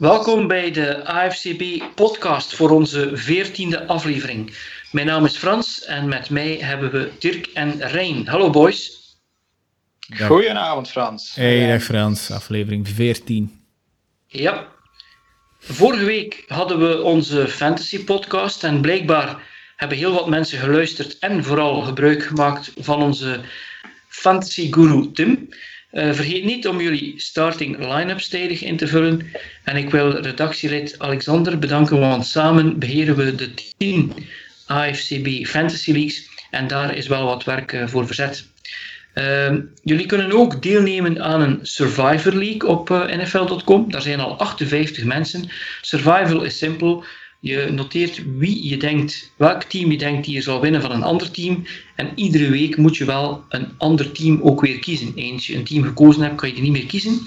Welkom bij de AFCB podcast voor onze veertiende aflevering. Mijn naam is Frans en met mij hebben we Dirk en Rijn. Hallo boys. Goedenavond Frans. Hey, dag Frans, aflevering 14. Ja. Vorige week hadden we onze fantasy podcast en blijkbaar hebben heel wat mensen geluisterd en vooral gebruik gemaakt van onze fantasy guru Tim. Uh, vergeet niet om jullie starting line-ups tijdig in te vullen. En ik wil redactielid Alexander bedanken, want samen beheren we de 10 AFCB Fantasy Leagues. En daar is wel wat werk uh, voor verzet. Uh, jullie kunnen ook deelnemen aan een Survivor League op uh, NFL.com. Daar zijn al 58 mensen. Survival is simpel. Je noteert wie je denkt, welk team je denkt die je zal winnen van een ander team. En iedere week moet je wel een ander team ook weer kiezen. Eens je een team gekozen hebt, kan je die niet meer kiezen.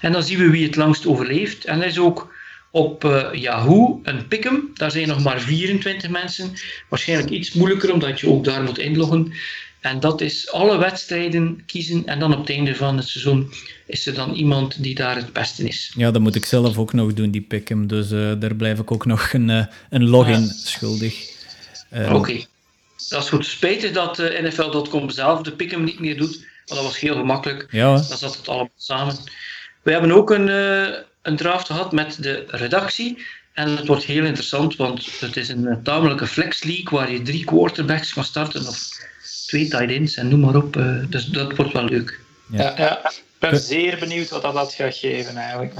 En dan zien we wie het langst overleeft. En dat is ook op uh, Yahoo een pick'em. Daar zijn nog maar 24 mensen. Waarschijnlijk iets moeilijker, omdat je ook daar moet inloggen. En dat is alle wedstrijden kiezen en dan op het einde van het seizoen is er dan iemand die daar het beste is. Ja, dat moet ik zelf ook nog doen, die pick'em. Dus uh, daar blijf ik ook nog een, uh, een login ja. schuldig. Uh, Oké, okay. dat is goed. Spijtig dat NFL.com zelf de pick'em niet meer doet, want dat was heel gemakkelijk. Ja. Dan zat het allemaal samen. We hebben ook een, een draft gehad met de redactie. En het wordt heel interessant, want het is een tamelijke flex league waar je drie quarterbacks kan starten of twee tight ends en noem maar op. Uh, dus dat wordt wel leuk. Ja, ja, ja. ik ben zeer benieuwd wat dat, dat gaat geven eigenlijk.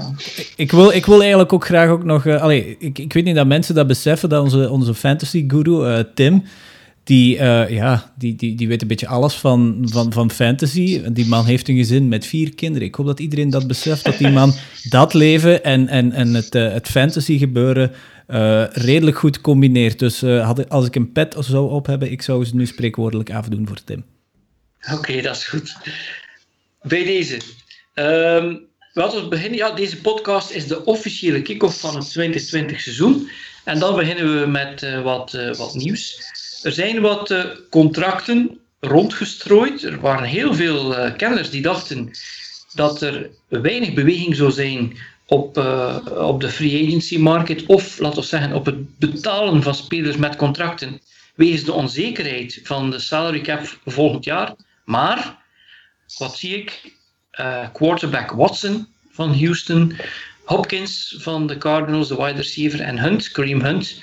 Ik wil, ik wil eigenlijk ook graag ook nog... Uh, allee, ik, ik weet niet dat mensen dat beseffen, dat onze, onze fantasy guru uh, Tim... Die, ja, die, die, die weet een beetje alles van, van, van fantasy. Die man heeft een gezin met vier kinderen. Ik hoop dat iedereen dat beseft, dat die man dat leven en, en, en het, het fantasy gebeuren uh, redelijk goed combineert. Dus uh, had, als ik een pet zou op hebben, ik zou ze nu spreekwoordelijk afdoen voor Tim. Oké, dat is goed. Bij deze. Um, laten we beginnen. Ja, deze podcast is de officiële kick-off van het 2020 seizoen. En dan beginnen we met uh, wat, wat nieuws. Er zijn wat contracten rondgestrooid. Er waren heel veel kenners die dachten dat er weinig beweging zou zijn op, uh, op de free agency market of laten we zeggen op het betalen van spelers met contracten wegens de onzekerheid van de salary cap volgend jaar. Maar wat zie ik? Uh, quarterback Watson van Houston, Hopkins van de Cardinals, de wide receiver en Hunt, Kareem Hunt,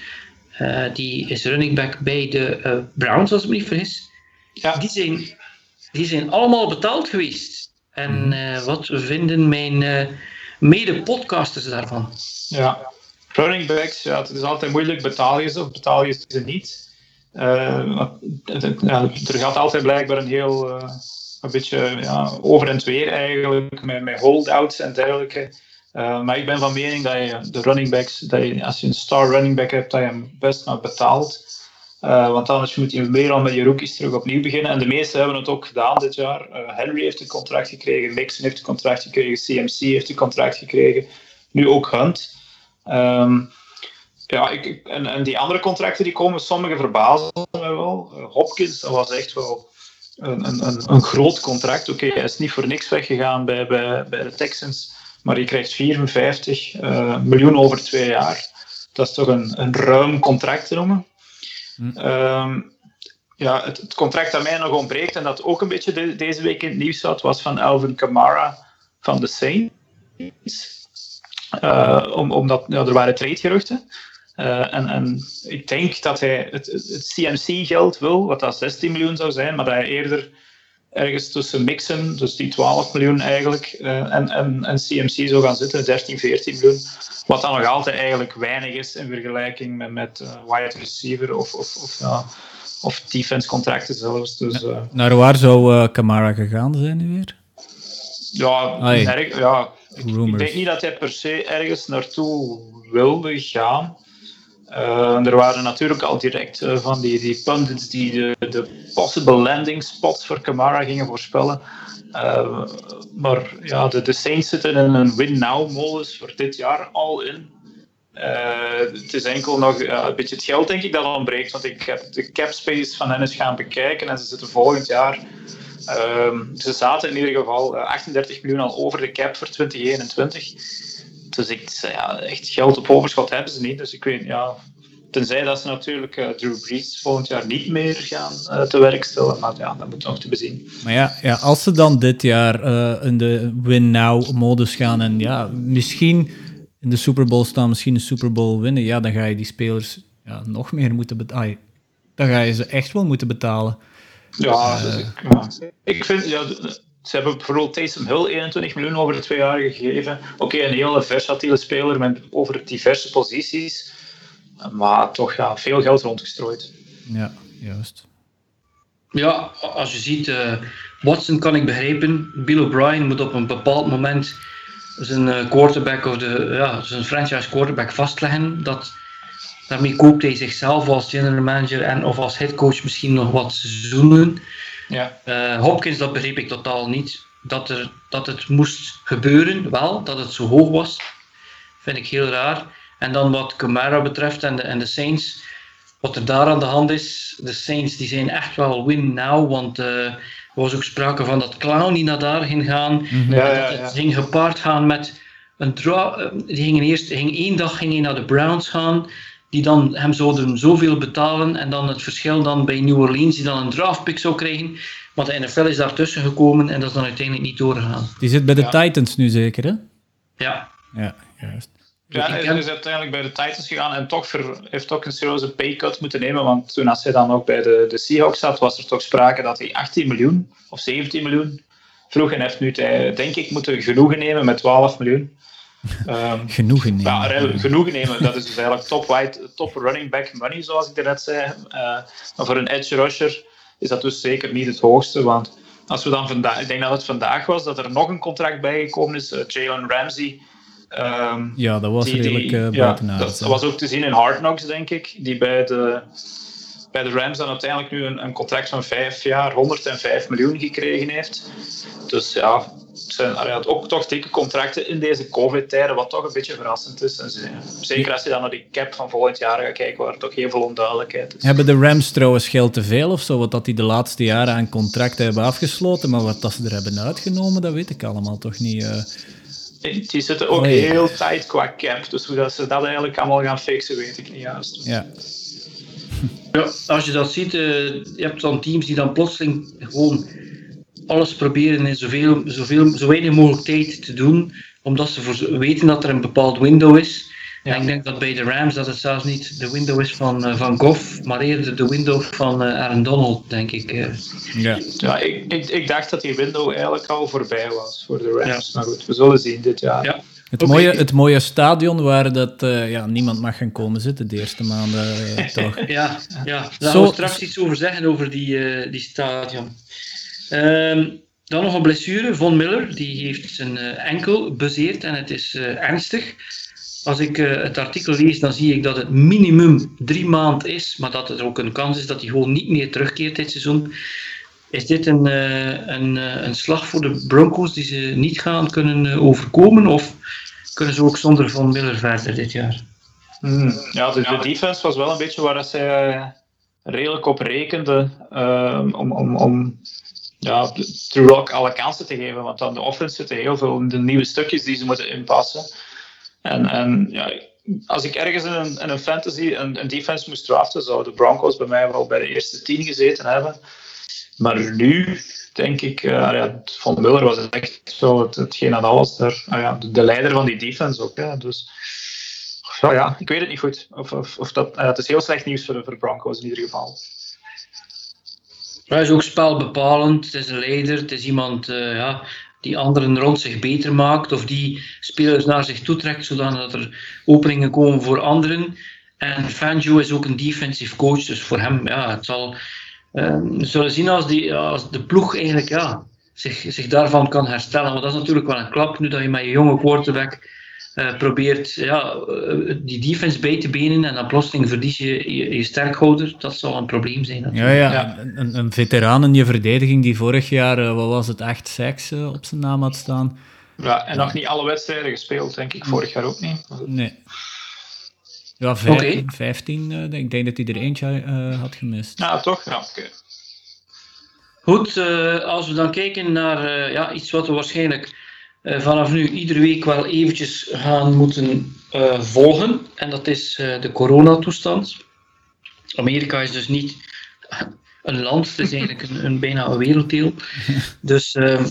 uh, die is running back bij de Browns als ik me niet vergis. Ja. Die, zijn, die zijn allemaal betaald geweest. En wat vinden mijn mede-podcasters daarvan. Ja, running backs, ja, het is altijd moeilijk. Betaal je ze of betaal je ze niet? Uh, ja, er gaat altijd blijkbaar een heel uh, een beetje ja, over en weer eigenlijk, met, met holdouts en dergelijke. Uh, maar ik ben van mening dat je de running backs, dat als je een star running back hebt, dat je hem best maar betaalt. Uh, want anders moet je weer al met je rookies terug opnieuw beginnen. En de meesten hebben het ook gedaan dit jaar. Uh, Henry heeft een contract gekregen, Mixon heeft een contract gekregen, CMC heeft een contract gekregen, nu ook Hunt. Um, ja, ik, en, en, die andere contracten die komen, sommige verbazen me wel. Uh, Hopkins, dat was echt wel een, een, een groot contract. Oké, hij is niet voor niks weggegaan bij, bij, de Texans, maar je krijgt 54 miljoen over twee jaar. Dat is toch een, een ruim contract te noemen. Hm. Um, ja, het, contract dat mij nog ontbreekt en dat ook een beetje de, deze week in het nieuws zat, was van Alvin Kamara van de Saints. Uh, om, omdat er waren trade-geruchten. Uh, en, en ik denk dat hij het, het CMC-geld wil, wat dat 16 miljoen zou zijn, maar dat hij eerder ergens tussen mixen, dus die 12 miljoen eigenlijk, uh, en, en, en CMC zou gaan zitten, 13, 14 miljoen. Wat dan nog altijd eigenlijk weinig is in vergelijking met, met uh, wide receiver of, of, of, ja, of defense contracten zelfs. Dus, uh, Naar waar zou uh, Camara gegaan zijn nu weer? Ja, erg, ja ik, ik, denk niet dat hij per se ergens naartoe wilde gaan. Uh, er waren natuurlijk al direct uh, van die, die pundits die de, possible landing spots voor Camara gingen voorspellen. Uh, maar ja, de, de Saints zitten in een win-now-modus voor dit jaar al in. het is enkel nog een beetje het geld, denk ik, dat ontbreekt. Want ik heb de cap space van hen eens gaan bekijken en ze zitten volgend jaar. Ehm, ze zaten in ieder geval 38 miljoen al over de cap voor 2021 Dus ik, ja, echt geld op overschot hebben ze niet. Dus ik weet, ja, tenzij dat ze natuurlijk uh, Drew Brees volgend jaar niet meer gaan uh, te werk stellen. Maar ja, dat moet nog te bezien. Maar ja, ja als ze dan dit jaar uh, in de win-now-modus gaan en ja, misschien in de Super Bowl staan, misschien de Super Bowl winnen, ja, dan ga je die spelers ja, nog meer moeten betalen. Dan ga je ze echt wel moeten betalen. Ja, dus ik, ja. ik vind, ja, ze hebben bijvoorbeeld Taysom Hill 21 miljoen over de twee jaar gegeven. Oké, een hele versatiele speler met over diverse posities. Maar toch ja, veel geld rondgestrooid. Ja, juist. Ja, als je ziet, uh, Watson kan ik begrijpen. Bill O'Brien moet op een bepaald moment zijn uh, quarterback of de, ja, zijn franchise quarterback vastleggen. Dat, daarmee koopt hij zichzelf als general manager en of als headcoach misschien nog wat seizoenen. Ja. Uh, Hopkins, dat begreep ik totaal niet. Dat, er, dat het moest gebeuren, wel, dat het zo hoog was, vind ik heel raar. En dan wat Camara betreft en de, en de Saints, wat er daar aan de hand is, de Saints die zijn echt wel win now, want uh, er was ook sprake van dat Clown die naar daar ging gaan. Ja, ja. Het ging gepaard gaan met een draw. Die gingen eerst, ging één dag ging hij naar de Browns gaan, die dan hem zouden zoveel betalen en dan het verschil dan bij New Orleans, die dan een draftpick zou krijgen. Maar de NFL is daartussen gekomen en dat is dan uiteindelijk niet doorgegaan. Die zit bij de Titans nu zeker, hè? Ja. Ja, juist. Ja, hij is uiteindelijk bij de Titans gegaan en toch ver, heeft ook een serieuze paycut moeten nemen. Want toen als hij dan ook bij de, de Seahawks zat, was er toch sprake dat hij 18 miljoen of 17 miljoen vroeg. En heeft nu, denk ik, moeten genoegen nemen met 12 miljoen. Um, genoegen nemen. Ja, genoegen nemen. Dat is dus eigenlijk top, wide, top running back money, zoals ik net zei. Uh, maar voor een edge rusher is dat dus zeker niet het hoogste. Want als we dan vandaag, ik denk dat het vandaag was, dat er nog een contract bijgekomen is. Uh, Jalen Ramsey. Um, ja, dat was die, redelijk uh, ja, dat, dat was ook te zien in Hard Knocks, denk ik. Die bij de, bij de Rams dan uiteindelijk nu een, een contract van vijf jaar, 105 miljoen gekregen heeft. Dus ja, zijn allee, ook toch dikke contracten in deze COVID-tijden, wat toch een beetje verrassend is. En zeker als je dan naar die cap van volgend jaar gaat kijken, waar toch heel veel onduidelijkheid is. Hebben de Rams trouwens geld te veel of zo, wat dat die de laatste jaren aan contracten hebben afgesloten, maar wat dat ze er hebben uitgenomen, dat weet ik allemaal toch niet. Uh... Die zitten ook Nee. heel tight qua cap, dus hoe dat ze dat eigenlijk allemaal gaan fixen, weet ik niet juist. Ja. Ja, als je dat ziet, eh, je hebt dan teams die dan plotseling gewoon alles proberen in zoveel, zoveel, zo weinig mogelijk tijd te doen, omdat ze voor, weten dat er een bepaald window is. Ja. En ik denk dat bij de Rams dat het zelfs niet de window is van, eh, van Goff, maar eerder de window van eh, Aaron Donald, denk ik. eh. ja. Ja, ik, ik, ik dacht dat die window eigenlijk al voorbij was voor de Rams. Maar goed, we zullen zien dit jaar. Ja. Het, mooie, het mooie stadion waar dat, eh, ja, niemand mag gaan komen zitten de eerste maanden, eh, toch? Ja, ja. daar Zo- gaan we straks iets over zeggen, over die, eh, die stadion. Ehm, dan nog een blessure. Von Miller die heeft zijn eh, enkel bezeerd en het is eh, ernstig. Als ik eh, het artikel lees, dan zie ik dat het minimum drie maanden is, maar dat er ook een kans is dat hij gewoon niet meer terugkeert dit seizoen. Is dit een, eh, een, eh, een slag voor de Broncos die ze niet gaan kunnen eh, overkomen? Of kunnen ze ook zonder Von Miller verder dit jaar? Hmm. Ja, de, de defense was wel een beetje waar eh, redelijk op rekende ehm, om, om, om ja, Drew Lock alle kansen te geven. Want aan de offense zitten heel veel de nieuwe stukjes die ze moeten inpassen. En, en ja, als ik ergens in een, in een fantasy een, een defense moest draften, zou de Broncos bij mij wel bij de eerste tien gezeten hebben. Maar nu denk ik, eh, ja, Von Miller was echt zo het, hetgeen aan alles daar. ah ja, de, de leider van die defense ook. Dus ja, ja, ik weet het niet goed. Of, of, of dat, eh, het is heel slecht nieuws voor de, voor de Broncos in ieder geval. Hij is ook spelbepalend, het is een leider, het is iemand eh, ja, die anderen rond zich beter maakt of die spelers naar zich toetrekt zodat er openingen komen voor anderen. En Fangio is ook een defensive coach, dus voor hem, ja, het zal, eh, we zullen zien als, die, als de ploeg eigenlijk ja, zich, zich daarvan kan herstellen. Want dat is natuurlijk wel een klap nu dat je met je jonge quarterback eh, probeert ja, eh, die defense bij te benen en dan plotseling verlies je je, je sterkhouder. Dat zal een probleem zijn. Ja, natuurlijk. ja. Ja. Een, een- een veteraan in je verdediging die vorig jaar, eh, wat was het, echt seks eh, op zijn naam had staan. Ja, en nog niet alle wedstrijden gespeeld, denk ik. Vorig jaar ook niet. Nee. Ja, vijf- Oké. 15, eh, denk- ik denk dat hij er eentje eh, had gemist. Ja, toch? Ja, oké. Goed, eh, als we dan kijken naar eh, ja, iets wat we waarschijnlijk vanaf nu iedere week wel eventjes gaan moeten volgen. En dat is de coronatoestand. Amerika is dus niet een land, het is eigenlijk een, een bijna een werelddeel. Dus ehm,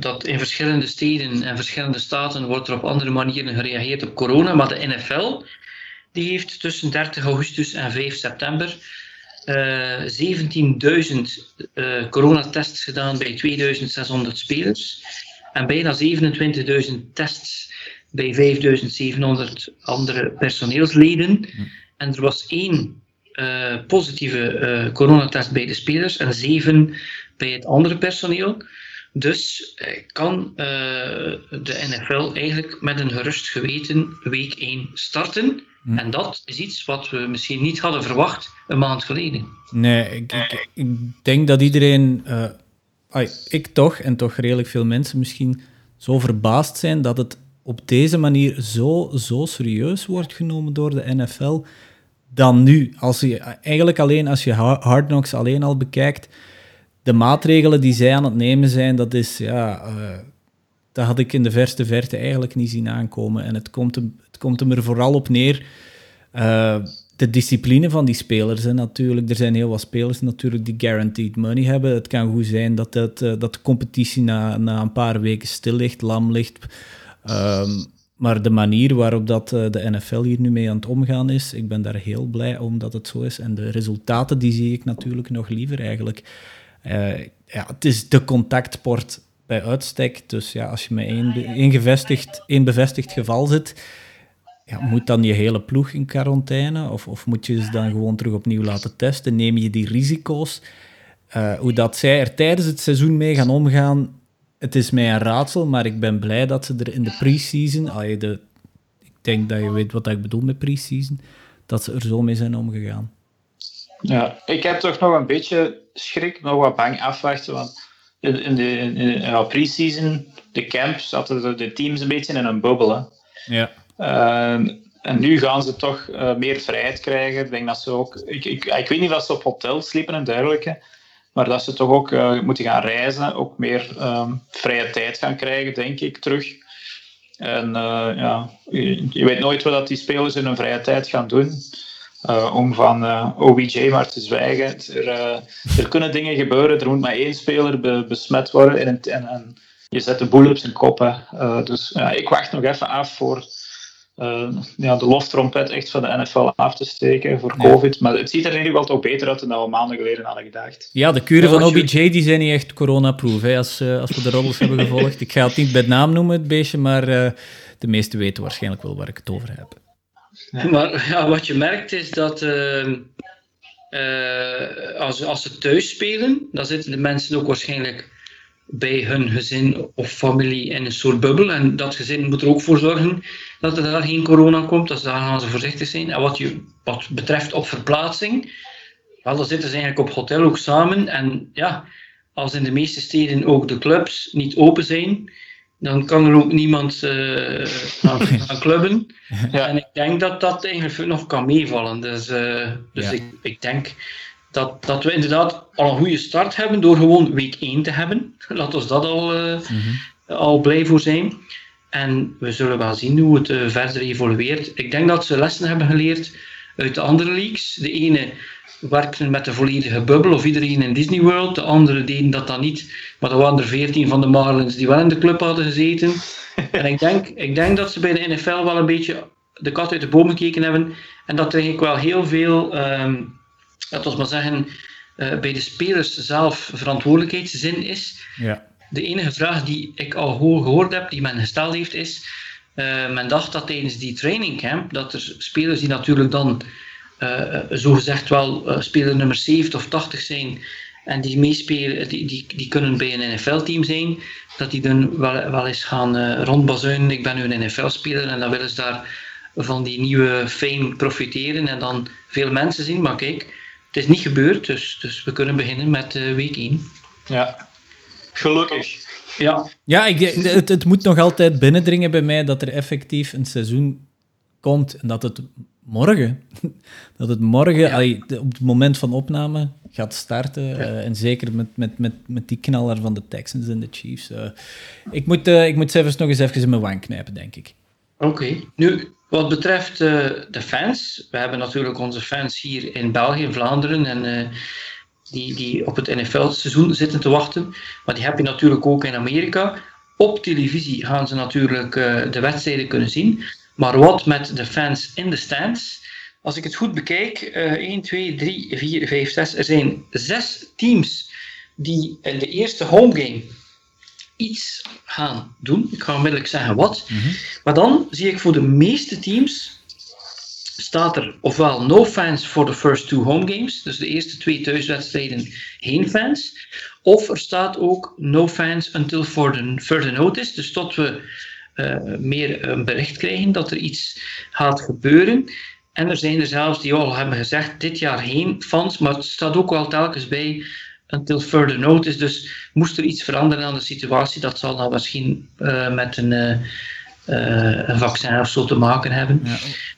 dat in verschillende steden en verschillende staten wordt er op andere manieren gereageerd op corona. Maar de NFL die heeft tussen 30 augustus en 5 september 17.000 uh, coronatests gedaan bij 2600 spelers en bijna 27.000 tests bij 5.700 andere personeelsleden. En er was één uh, positieve uh, coronatest bij de spelers en zeven bij het andere personeel. Dus kan de NFL eigenlijk met een gerust geweten week 1 starten. Hm. En dat is iets wat we misschien niet hadden verwacht een maand geleden. Nee, ik, ik, ik denk dat iedereen, uh, ik toch, en toch redelijk veel mensen misschien, zo verbaasd zijn dat het op deze manier zo, zo serieus wordt genomen door de NFL dan nu. Als je, eigenlijk alleen als je Hard Knocks alleen al bekijkt, de maatregelen die zij aan het nemen zijn, dat is, ja, uh, dat had ik in de verste verte eigenlijk niet zien aankomen. En het komt, het komt er vooral op neer. Uh, de discipline van die spelers. Hè, natuurlijk. Er zijn heel wat spelers natuurlijk die guaranteed money hebben. Het kan goed zijn dat, het, uh, dat de competitie na, na een paar weken stil ligt, lam ligt. Um, maar de manier waarop dat, de NFL hier nu mee aan het omgaan is, ik ben daar heel blij om dat het zo is. En de resultaten die zie ik natuurlijk nog liever eigenlijk. Ja, het is de contactsport bij uitstek. Dus ja, als je met één, één, gevestigd, één bevestigd geval zit, ja, moet dan je hele ploeg in quarantaine? Of, of moet je ze dan gewoon terug opnieuw laten testen? Neem je die risico's? Uh, hoe dat zij er tijdens het seizoen mee gaan omgaan, het is mij een raadsel, maar ik ben blij dat ze er in de pre-season, ik denk dat je weet wat ik bedoel met pre-season, dat ze er zo mee zijn omgegaan. Ja, ik heb toch nog een beetje schrik, nog wat bang afwachten, want in, in de, in, in pre-season, de camp, zaten de, teams een beetje in een bubbel. Ja. Ehm, en nu gaan ze toch uh, meer vrijheid krijgen. Ik denk dat ze ook. Ik, ik, ik weet niet of ze op hotels sliepen en dergelijke. Maar dat ze toch ook uh, moeten gaan reizen. Ook meer um, vrije tijd gaan krijgen, denk ik, terug. En uh, ja, je, je, weet nooit wat die spelers in hun vrije tijd gaan doen. Om van OBJ maar te zwijgen. Er, er, kunnen dingen gebeuren. Er moet maar één speler be, besmet worden. En, en, en, je zet de boel op zijn kop. dus ja, ik wacht nog even af voor ja, de loftrompet echt van de NFL af te steken voor COVID. Maar het ziet er in ieder geval toch beter uit dan we maanden geleden hadden gedacht. Ja, de kuren van OBJ die zijn niet echt coronaproof, hè, als, als we de roddels hebben gevolgd. Ik ga het niet bij naam noemen, het beestje, maar de meesten weten waarschijnlijk wel waar ik het over heb. Ja. Maar ja, wat je merkt is dat ehm, als, als ze thuis spelen, dan zitten de mensen ook waarschijnlijk bij hun gezin of familie in een soort bubbel. En dat gezin moet er ook voor zorgen dat er daar geen corona komt. Dus daar gaan ze voorzichtig zijn. En wat, je, wat betreft op verplaatsing, wel, dan zitten ze eigenlijk op hotel ook samen. En ja, als in de meeste steden ook de clubs niet open zijn, dan kan er ook niemand uh, gaan, clubben. Ja. En ik denk dat dat eigenlijk nog kan meevallen. Dus, uh, dus ja. ik, ik denk dat, dat we inderdaad al een goede start hebben door gewoon week 1 te hebben. Laat ons dat al, uh, mm-hmm. al blij voor zijn. En we zullen wel zien hoe het uh, verder evolueert. Ik denk dat ze lessen hebben geleerd uit de andere leagues. De ene werkte met de volledige bubbel of iedereen in Disney World. De andere deden dat dan niet. Maar er waren er veertien van de Marlins die wel in de club hadden gezeten. en ik denk, ik denk dat ze bij de NFL wel een beetje de kat uit de boom gekeken hebben. En dat er eigenlijk wel heel veel... Um, laten we maar zeggen, uh, bij de spelers zelf verantwoordelijkheidszin is. Ja. De enige vraag die ik al gehoord heb, die men gesteld heeft, is: uh, men dacht dat tijdens die trainingcamp, dat er spelers die natuurlijk dan uh, zogezegd wel uh, speler nummer 70 of 80 zijn en die meespelen, die, die, die kunnen bij een NFL-team zijn, dat die dan wel, wel eens gaan uh, rondbazuinen. Ik ben nu een NFL-speler en dan willen ze daar van die nieuwe fame profiteren en dan veel mensen zien. Maar kijk, het is niet gebeurd, dus, dus we kunnen beginnen met uh, week 1. Ja, gelukkig. Ja, ja ik, het, het moet nog altijd binnendringen bij mij dat er effectief een seizoen komt en dat het morgen. dat het morgen, allee, op het moment van opname, gaat starten. Eh, en zeker met, met, met, met die knaller van de Texans en de Chiefs. Uh, ik, moet, uh, ik moet zelfs nog eens even in mijn wang knijpen, denk ik. Oké. Nu, wat betreft de fans. We hebben natuurlijk onze fans hier in België, Vlaanderen. En die, die op het NFL-seizoen zitten te wachten. Maar die heb je natuurlijk ook in Amerika. Op televisie gaan ze natuurlijk de wedstrijden kunnen zien. Maar wat met de fans in de stands? Als ik het goed bekijk, uh, 1, 2, 3, 4, 5, 6. Er zijn zes teams die in de eerste homegame iets gaan doen. Ik ga onmiddellijk zeggen wat. Mm -hmm. Maar dan zie ik voor de meeste teams staat er ofwel no fans for the first two home games, dus de eerste twee thuiswedstrijden geen fans, of er staat ook no fans until further notice, dus tot we meer een bericht krijgen dat er iets gaat gebeuren. En er zijn er zelfs die al hebben gezegd, dit jaar geen fans, maar het staat ook wel telkens bij until further notice. Dus moest er iets veranderen aan de situatie, dat zal dan misschien uh, met een, uh, een, vaccin of zo te maken hebben. Ja.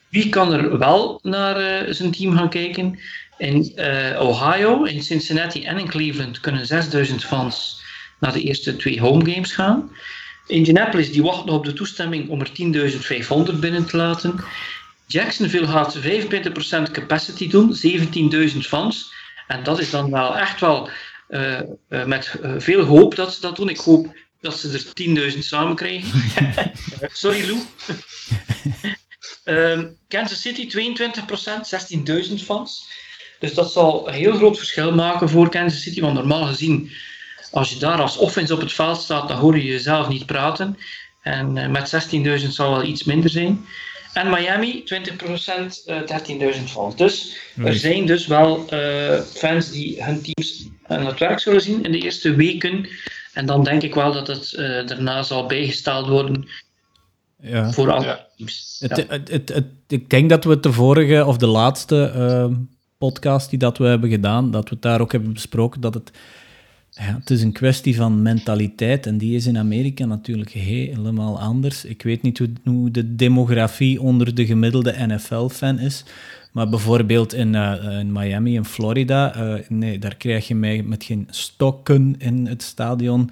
Wie kan er wel naar zijn team gaan kijken? In Ohio, in Cincinnati en in Cleveland kunnen 6000 fans naar de eerste twee home games gaan. Indianapolis die wacht nog op de toestemming om er 10.500 binnen te laten. Jacksonville gaat 25% capacity doen, 17.000 fans. En dat is dan wel echt wel uh, uh, met uh, veel hoop dat ze dat doen. Ik hoop dat ze er 10.000 samen krijgen. Sorry Lou. um, Kansas City 22%, 16.000 fans. Dus dat zal een heel groot verschil maken voor Kansas City. Want normaal gezien als je daar als offense op het veld staat, dan hoor je jezelf niet praten. En uh, met 16.000 zal wel iets minder zijn. En Miami, 20%, uh, 13.000 fans. Dus er zijn dus wel uh, fans die hun teams aan het werk zullen zien in de eerste weken. En dan denk ik wel dat het uh, daarna zal bijgesteld worden ja. voor alle ja. teams. Het, ja. het, het, het, ik denk dat we het de vorige of de laatste uh, podcast die dat we hebben gedaan, dat we het daar ook hebben besproken, dat het ja, het is een kwestie van mentaliteit en die is in Amerika natuurlijk helemaal anders. Ik weet niet hoe, de demografie onder de gemiddelde NFL-fan is, maar bijvoorbeeld in, uh, in Miami, in Florida, uh, nee, daar krijg je mij met geen stokken in het stadion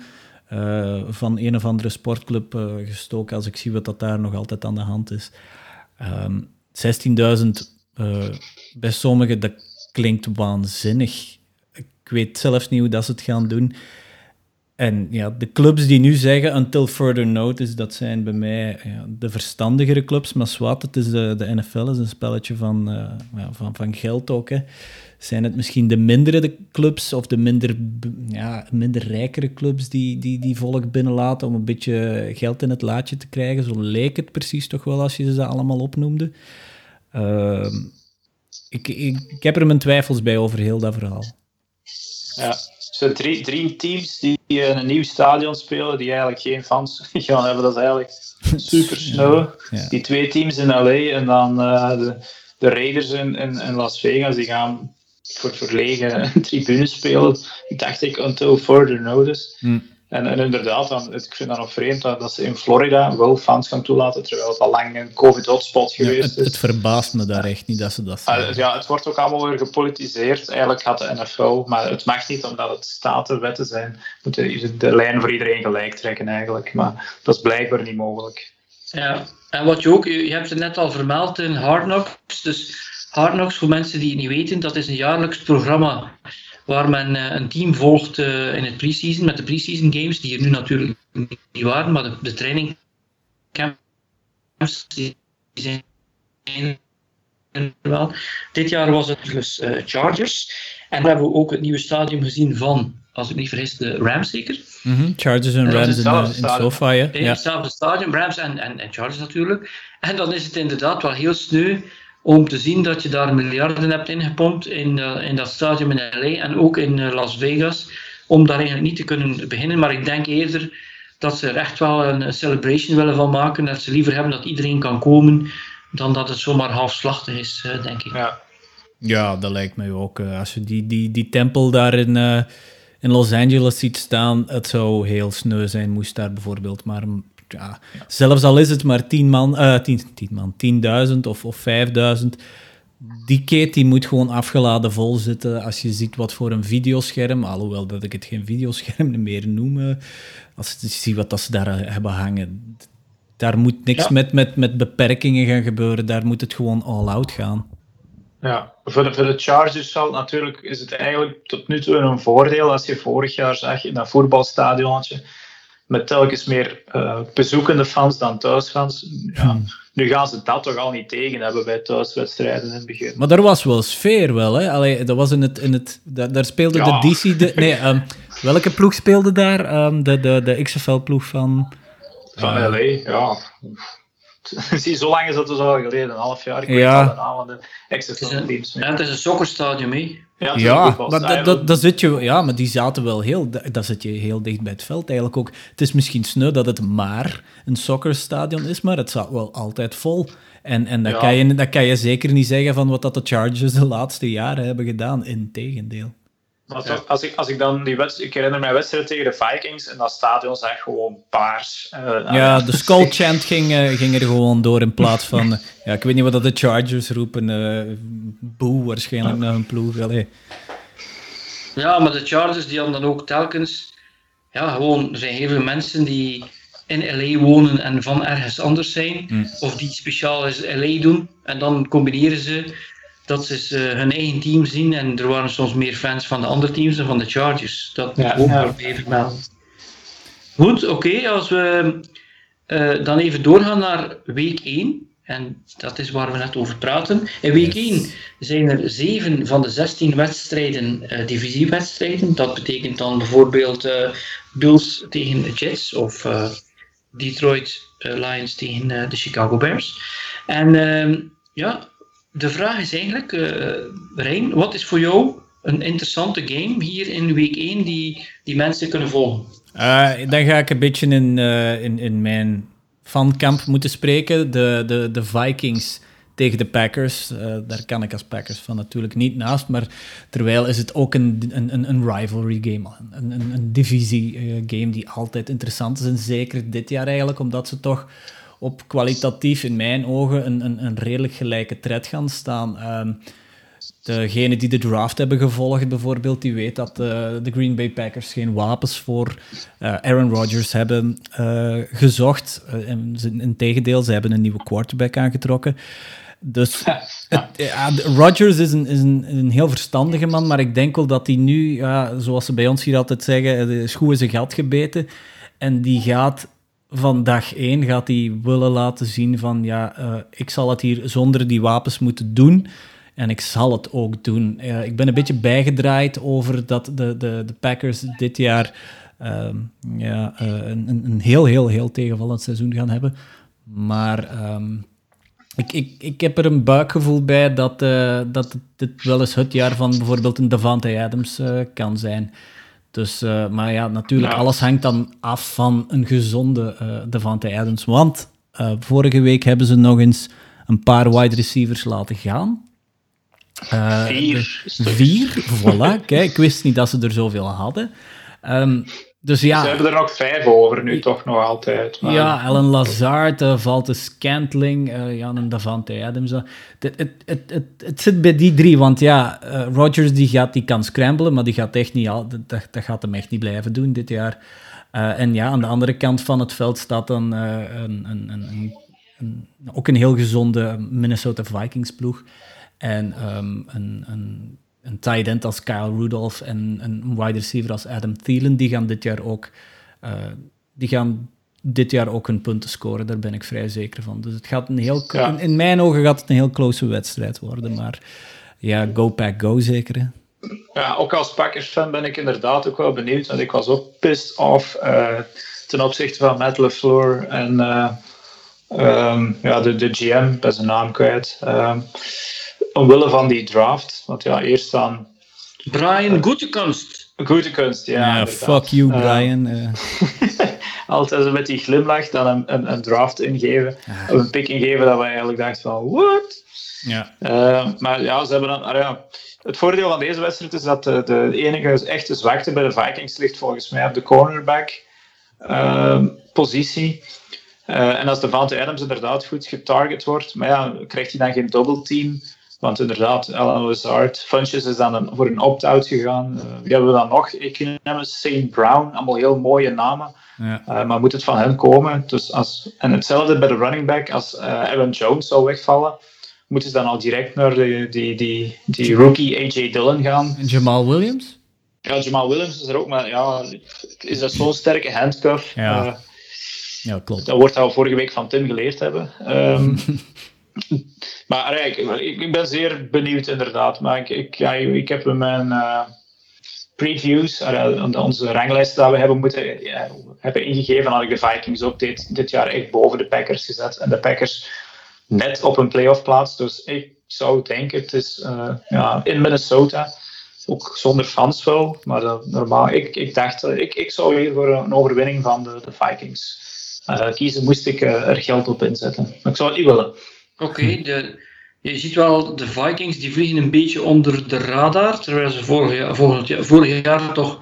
van een of andere sportclub gestoken als ik zie wat dat daar nog altijd aan de hand is. Um, 16.000 bij sommigen, dat klinkt waanzinnig ik weet zelfs niet hoe dat ze het gaan doen. En ja, de clubs die nu zeggen until further notice, dat zijn bij mij ja, de verstandigere clubs. Maar zwart, het is de, de NFL is een spelletje van, uh, ja, van, van geld ook. Hè. Zijn het misschien de mindere clubs of de minder, ja, minder rijkere clubs die, die, die volk binnenlaten om een beetje geld in het laadje te krijgen? Zo leek het precies toch wel als je ze allemaal opnoemde. Ik, ik, ik heb er mijn twijfels bij over heel dat verhaal. Ja, er zijn drie, drie teams die in een nieuw stadion spelen, die eigenlijk geen fans gaan hebben. Dat is eigenlijk super snel. Ja. Die twee teams in LA en dan uh, de, de Raiders in, in, in, Las Vegas, die gaan voor verlegen tribunes spelen. Dacht ik, until further notice. Hm. En, en inderdaad, dan, ik vind dat nog vreemd dat, dat ze in Florida wel fans gaan toelaten, terwijl het al lang een COVID-hotspot geweest ja, het, is. Het verbaast me daar echt niet dat ze dat zeggen. Uh, ja, het wordt ook allemaal weer gepolitiseerd. Eigenlijk had de NFL, maar het mag niet omdat het statenwetten zijn. Moeten de lijn voor iedereen gelijk trekken eigenlijk, maar dat is blijkbaar niet mogelijk. Ja, en wat je ook, je hebt het net al vermeld in Hard Knocks, dus Hard Knocks, voor mensen die het niet weten, dat is een jaarlijks programma waar men uh, een team volgt uh, in het pre-season, met de pre-season games, die er nu natuurlijk niet waren, maar de, de training camps die zijn er wel. Dit jaar was het dus uh, Chargers. En we hebben ook het nieuwe stadium gezien van, als ik niet vergis, de Rams zeker. Mm -hmm. Chargers en Rams in, in SoFi, ja. In hetzelfde stadium, Rams en, en, en Chargers natuurlijk. En dan is het inderdaad wel heel sneu om te zien dat je daar miljarden hebt ingepompt in, uh, in dat stadium in LA en ook in uh, Las Vegas, om daar eigenlijk niet te kunnen beginnen. Maar ik denk eerder dat ze er echt wel een celebration willen van maken, dat ze liever hebben dat iedereen kan komen, dan dat het zomaar halfslachtig is, uh, denk ik. Ja. ja, dat lijkt mij ook. als je die, die, die tempel daar in, in Los Angeles ziet staan, het zou heel sneu zijn, moest daar bijvoorbeeld maar ja, zelfs al is het maar 10 man, uh, 10, 10 man, 10.000 of, of 5.000, die kate die moet gewoon afgeladen vol zitten. Als je ziet wat voor een videoscherm, alhoewel dat ik het geen videoscherm meer noem, als je ziet wat dat ze daar hebben hangen, daar moet niks met, met, met beperkingen gaan gebeuren, daar moet het gewoon all-out gaan. Ja, voor de, voor de Chargers zal natuurlijk, is het eigenlijk tot nu toe een voordeel als je vorig jaar zag in dat voetbalstadionnetje met telkens meer uh, bezoekende fans dan thuisfans. Ja, hmm. Nu gaan ze dat toch al niet tegen hebben bij thuiswedstrijden in het begin. Maar er was wel sfeer wel, hè? Allee, dat was in het, in het, daar speelde de DC... De, nee, um, welke ploeg speelde daar? Um, de, de, de XFL-ploeg van... Van uh, LA, ja. Zie, zo lang is dat dus al geleden, een half jaar. Ik ja. weet al de namen, teams. Ja, het is een sokkerstadium, hè? Ja, ja maar dat, dat, dat zit je, ja, maar die zaten wel heel... Dat zit je heel dicht bij het veld eigenlijk ook. Het is misschien sneu dat het maar een sokkerstadion is, maar het zat wel altijd vol. En, en dat, kan je, dat kan je zeker niet zeggen van wat dat de Chargers de laatste jaren hebben gedaan. Integendeel. Maar als, ik, als ik dan die wedstrijd, ik herinner mij wedstrijd tegen de Vikings en dat stadion zag gewoon paars. Uh, ja, de skull chant ging, uh, ging er gewoon door in plaats van, uh, ja, ik weet niet wat dat de Chargers roepen, boe waarschijnlijk naar hun ploeg. Allee. Ja, maar de Chargers die hadden dan ook telkens, ja, gewoon, er zijn heel veel mensen die in LA wonen en van ergens anders zijn, mm. of die speciaal is LA doen, en dan combineren ze dat ze uh, hun eigen team zien en er waren soms meer fans van de andere teams dan van de Chargers. Dat moet ook wel even melden. Goed, oké, als we uh, dan even doorgaan naar week 1. En dat is waar we net over praten. In week 1 zijn er 7 van de 16 wedstrijden uh, divisiewedstrijden. Dat betekent dan bijvoorbeeld Bills tegen Jets of Detroit Lions tegen de Chicago Bears. En ehm, ja, de vraag is eigenlijk, uh, wat is voor jou een interessante game hier in week 1 die, die mensen kunnen volgen? Uh, dan ga ik een beetje in, uh, in, in mijn fankamp moeten spreken. De, de, de Vikings tegen de Packers. daar kan ik als Packers van natuurlijk niet naast. Maar terwijl is het ook een, een, een rivalry game. Een, een, een divisie game die altijd interessant is. En zeker dit jaar eigenlijk, omdat ze toch op kwalitatief in mijn ogen een, een, een redelijk gelijke tred gaan staan. Um, degene die de draft hebben gevolgd bijvoorbeeld, die weet dat uh, de Green Bay Packers geen wapens voor uh, Aaron Rodgers hebben uh, gezocht. Integendeel, ze hebben een nieuwe quarterback aangetrokken. Dus ja, Rodgers is, een, is een, een, heel verstandige man, maar ik denk wel dat hij nu, zoals ze bij ons hier altijd zeggen, de schoen is zijn gat gebeten. En die gaat van dag één gaat hij willen laten zien van ja, uh, ik zal het hier zonder die wapens moeten doen. En ik zal het ook doen. Uh, ik ben een beetje bijgedraaid over dat de, de, de Packers dit jaar uh, ja, uh, een, een heel, heel, heel tegenvallend seizoen gaan hebben. Maar um, ik, ik, ik heb er een buikgevoel bij dat, dat dit wel eens het jaar van bijvoorbeeld een Davante Adams kan zijn. Dus, uh, maar ja, natuurlijk, alles hangt dan af van een gezonde uh, Devante Adams. Want uh, vorige week hebben ze nog eens een paar wide receivers laten gaan. vier. Vier, voilà. Kijk, ik wist niet dat ze er zoveel hadden. Um, dus ja, Ze hebben er nog vijf over nu, toch nog altijd. Maar... Ja, Alan Lazard, uh, Valte Scantling, uh, ja, en Davante Adams. Het, het, het, het, het zit bij die drie, want ja, uh, Rodgers die gaat, die kan scramblen, maar die gaat echt niet al, dat, dat gaat hem echt niet blijven doen dit jaar. en ja, aan de andere kant van het veld staat dan een, een, een, een, ook een heel gezonde Minnesota Vikings ploeg. En um, een, een een tight end als Kyle Rudolph en een wide receiver als Adam Thielen, die gaan dit jaar ook, uh, die gaan dit jaar ook hun punten scoren. Daar ben ik vrij zeker van. Dus het gaat een heel, in, in, mijn ogen gaat het een heel close wedstrijd worden. Maar ja, go pack go zeker. Ja, ook als Packers-fan ben ik inderdaad ook wel benieuwd. Want ik was ook pissed off uh, ten opzichte van Matt LeFleur en uh, um, ja, de, de GM, bij zijn naam kwijt. Um, omwille van die draft. Want ja, eerst dan... Brian Goedekunst. Goedekunst, ja. Ja, fuck you, eh, Brian. Uh. altijd met die glimlach dan een, een, een draft ingeven. Of een pick ingeven dat we eigenlijk dachten van, what? Ja. Uh, maar ja, ze hebben dan... Ah, ja, het voordeel van deze wedstrijd is dat de, de enige echte zwakte bij de Vikings ligt volgens mij op de cornerback uh, positie. Uh, en als Devante Adams inderdaad goed getarget wordt, maar ja, krijgt hij dan geen double team? Want inderdaad, Alan Lazard, Funches is dan een, voor een opt-out gegaan. Uh, wie hebben we dan nog? Ik neem St. Brown, allemaal heel mooie namen. Ja. Uh, maar moet het van hen komen? Dus als, en hetzelfde bij de running back, als Aaron Jones zou wegvallen, moeten ze dan al direct naar de, die, die, die rookie AJ Dillon gaan. En Jamal Williams? Ja, Jamal Williams is er ook, maar ja, is dat zo'n sterke handcuff? Ja. Ja, klopt. Dat wordt al vorige week van Tim geleerd hebben. Um, maar ik, ik, ben zeer benieuwd inderdaad. Maar ik, ik, ja, ik heb in mijn uh, previews, uh, onze ranglijsten dat we hebben moeten ja, hebben ingegeven, had ik de Vikings ook dit, dit jaar echt boven de Packers gezet. En de Packers net op een playoff plaats. Dus ik zou denken, het is uh, ja, in Minnesota ook zonder fans wel. Maar normaal, ik, ik dacht, ik, ik zou hier voor een overwinning van de, de Vikings kiezen, moest ik er geld op inzetten. Maar ik zou het niet willen. Oké, je ziet wel, de Vikings die vliegen een beetje onder de radar, terwijl ze vorig jaar, vorig jaar, vorig jaar toch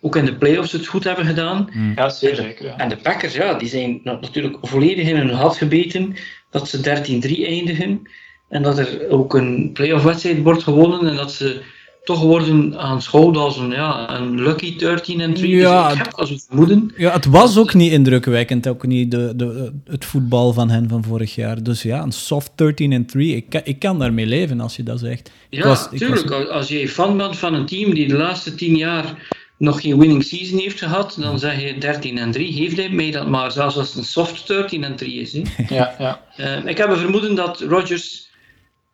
ook in de playoffs het goed hebben gedaan. Hmm. Ja, zeker. Ja. En de Packers, ja, die zijn natuurlijk volledig in hun had gebeten dat ze 13-3 eindigen. En dat er ook een playoff wedstrijd wordt gewonnen en dat ze toch worden aanschouwd als een, ja, een lucky 13 en 3. Ja, dus ik heb als het vermoeden. Ja, het was ook niet indrukwekkend, ook niet de, de, het voetbal van hen van vorig jaar. Dus ja, een soft 13 en 3. Ik, ik kan daarmee leven als je dat zegt. Ja, was, tuurlijk. Was... Als je fan bent van een team die de laatste 10 jaar nog geen winning season heeft gehad, dan zeg je 13 en 3. Heeft hij mee dat maar, zelfs als het een soft 13 en 3 is. Hè. Ja, ja. Uh, ik heb een vermoeden dat Rodgers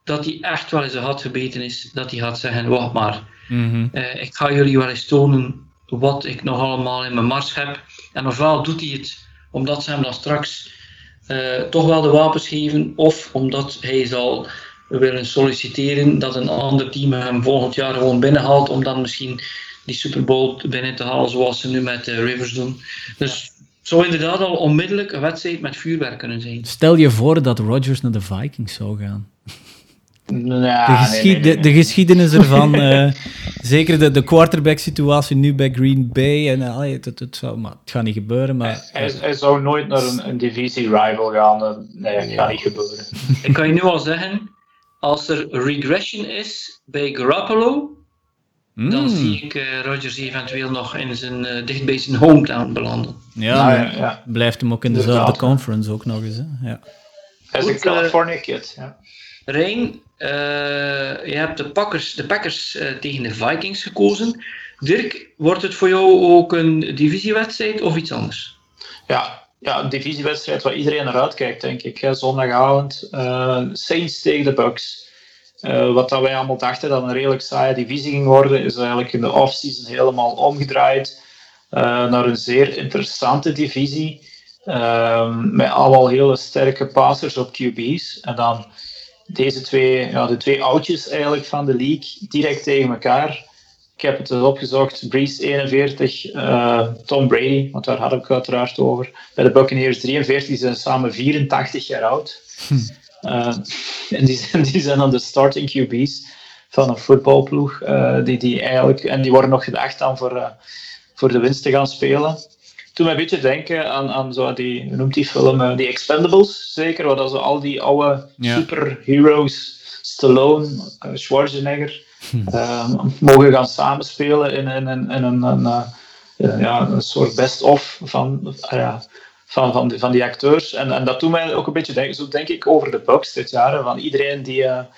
dat hij echt wel eens een had gebeten is, dat hij gaat zeggen, wacht maar, mm ik ga jullie wel eens tonen wat ik nog allemaal in mijn mars heb. En ofwel doet hij het omdat ze hem dan straks uh, toch wel de wapens geven, of omdat hij zal willen solliciteren dat een ander team hem volgend jaar gewoon binnenhaalt, om dan misschien die Super Bowl binnen te halen, zoals ze nu met de Rivers doen. Dus het zou inderdaad al onmiddellijk een wedstrijd met vuurwerk kunnen zijn. Stel je voor dat Rodgers naar de Vikings zou gaan. De, de, geschiedenis ervan, uh, zeker de, de quarterback-situatie nu bij Green Bay. En, uh, het, het, zou, maar het gaat niet gebeuren. Maar, hij, hij zou nooit naar een, een divisie-rival gaan. Nee, dat gaat niet gebeuren. Ik kan je nu al zeggen, als er regression is bij Garoppolo, dan hmm. zie ik uh, Rodgers eventueel nog in zijn, uh, dicht bij zijn hometown belanden. Ja, nou, ja, ja, blijft hem ook in dezelfde conference ook nog eens. Hè? Ja. Hij is een California kid. Ja. Rijn, uh, je hebt de Packers, de Packers uh, tegen de Vikings gekozen. Dirk, wordt het voor jou ook een divisiewedstrijd of iets anders? Ja, ja een divisiewedstrijd waar iedereen naar uitkijkt, denk ik. Zondagavond, uh, Saints tegen de Bucks. wat dat wij allemaal dachten dat een redelijk saaie divisie ging worden, is eigenlijk in de offseason helemaal omgedraaid naar een zeer interessante divisie. met allemaal hele sterke passers op QB's. En dan deze twee, ja, de twee oudjes eigenlijk van de league direct tegen elkaar. Ik heb het dus opgezocht. Breeze 41, uh, Tom Brady, want daar had ik het uiteraard over. Bij de Buccaneers 43, die zijn samen 84 jaar oud. Hm. Uh, en die zijn, die zijn dan de starting QB's van een voetbalploeg. Uh, die, die eigenlijk, en die worden nog gedacht dan voor, voor de winst te gaan spelen toen mij een beetje denken aan, aan zo die, hoe noemt die film, uh, die Expendables, zeker, waar dat zo al die oude ja. superheroes, Stallone, uh, Schwarzenegger, uh, mogen gaan samenspelen in, in, in, in een, een, een, ja, een soort best-of van, ja, van, van, die, van die acteurs. En, en dat doet mij ook een beetje denken, zo denk ik over de Bucks dit jaar, van iedereen die ja,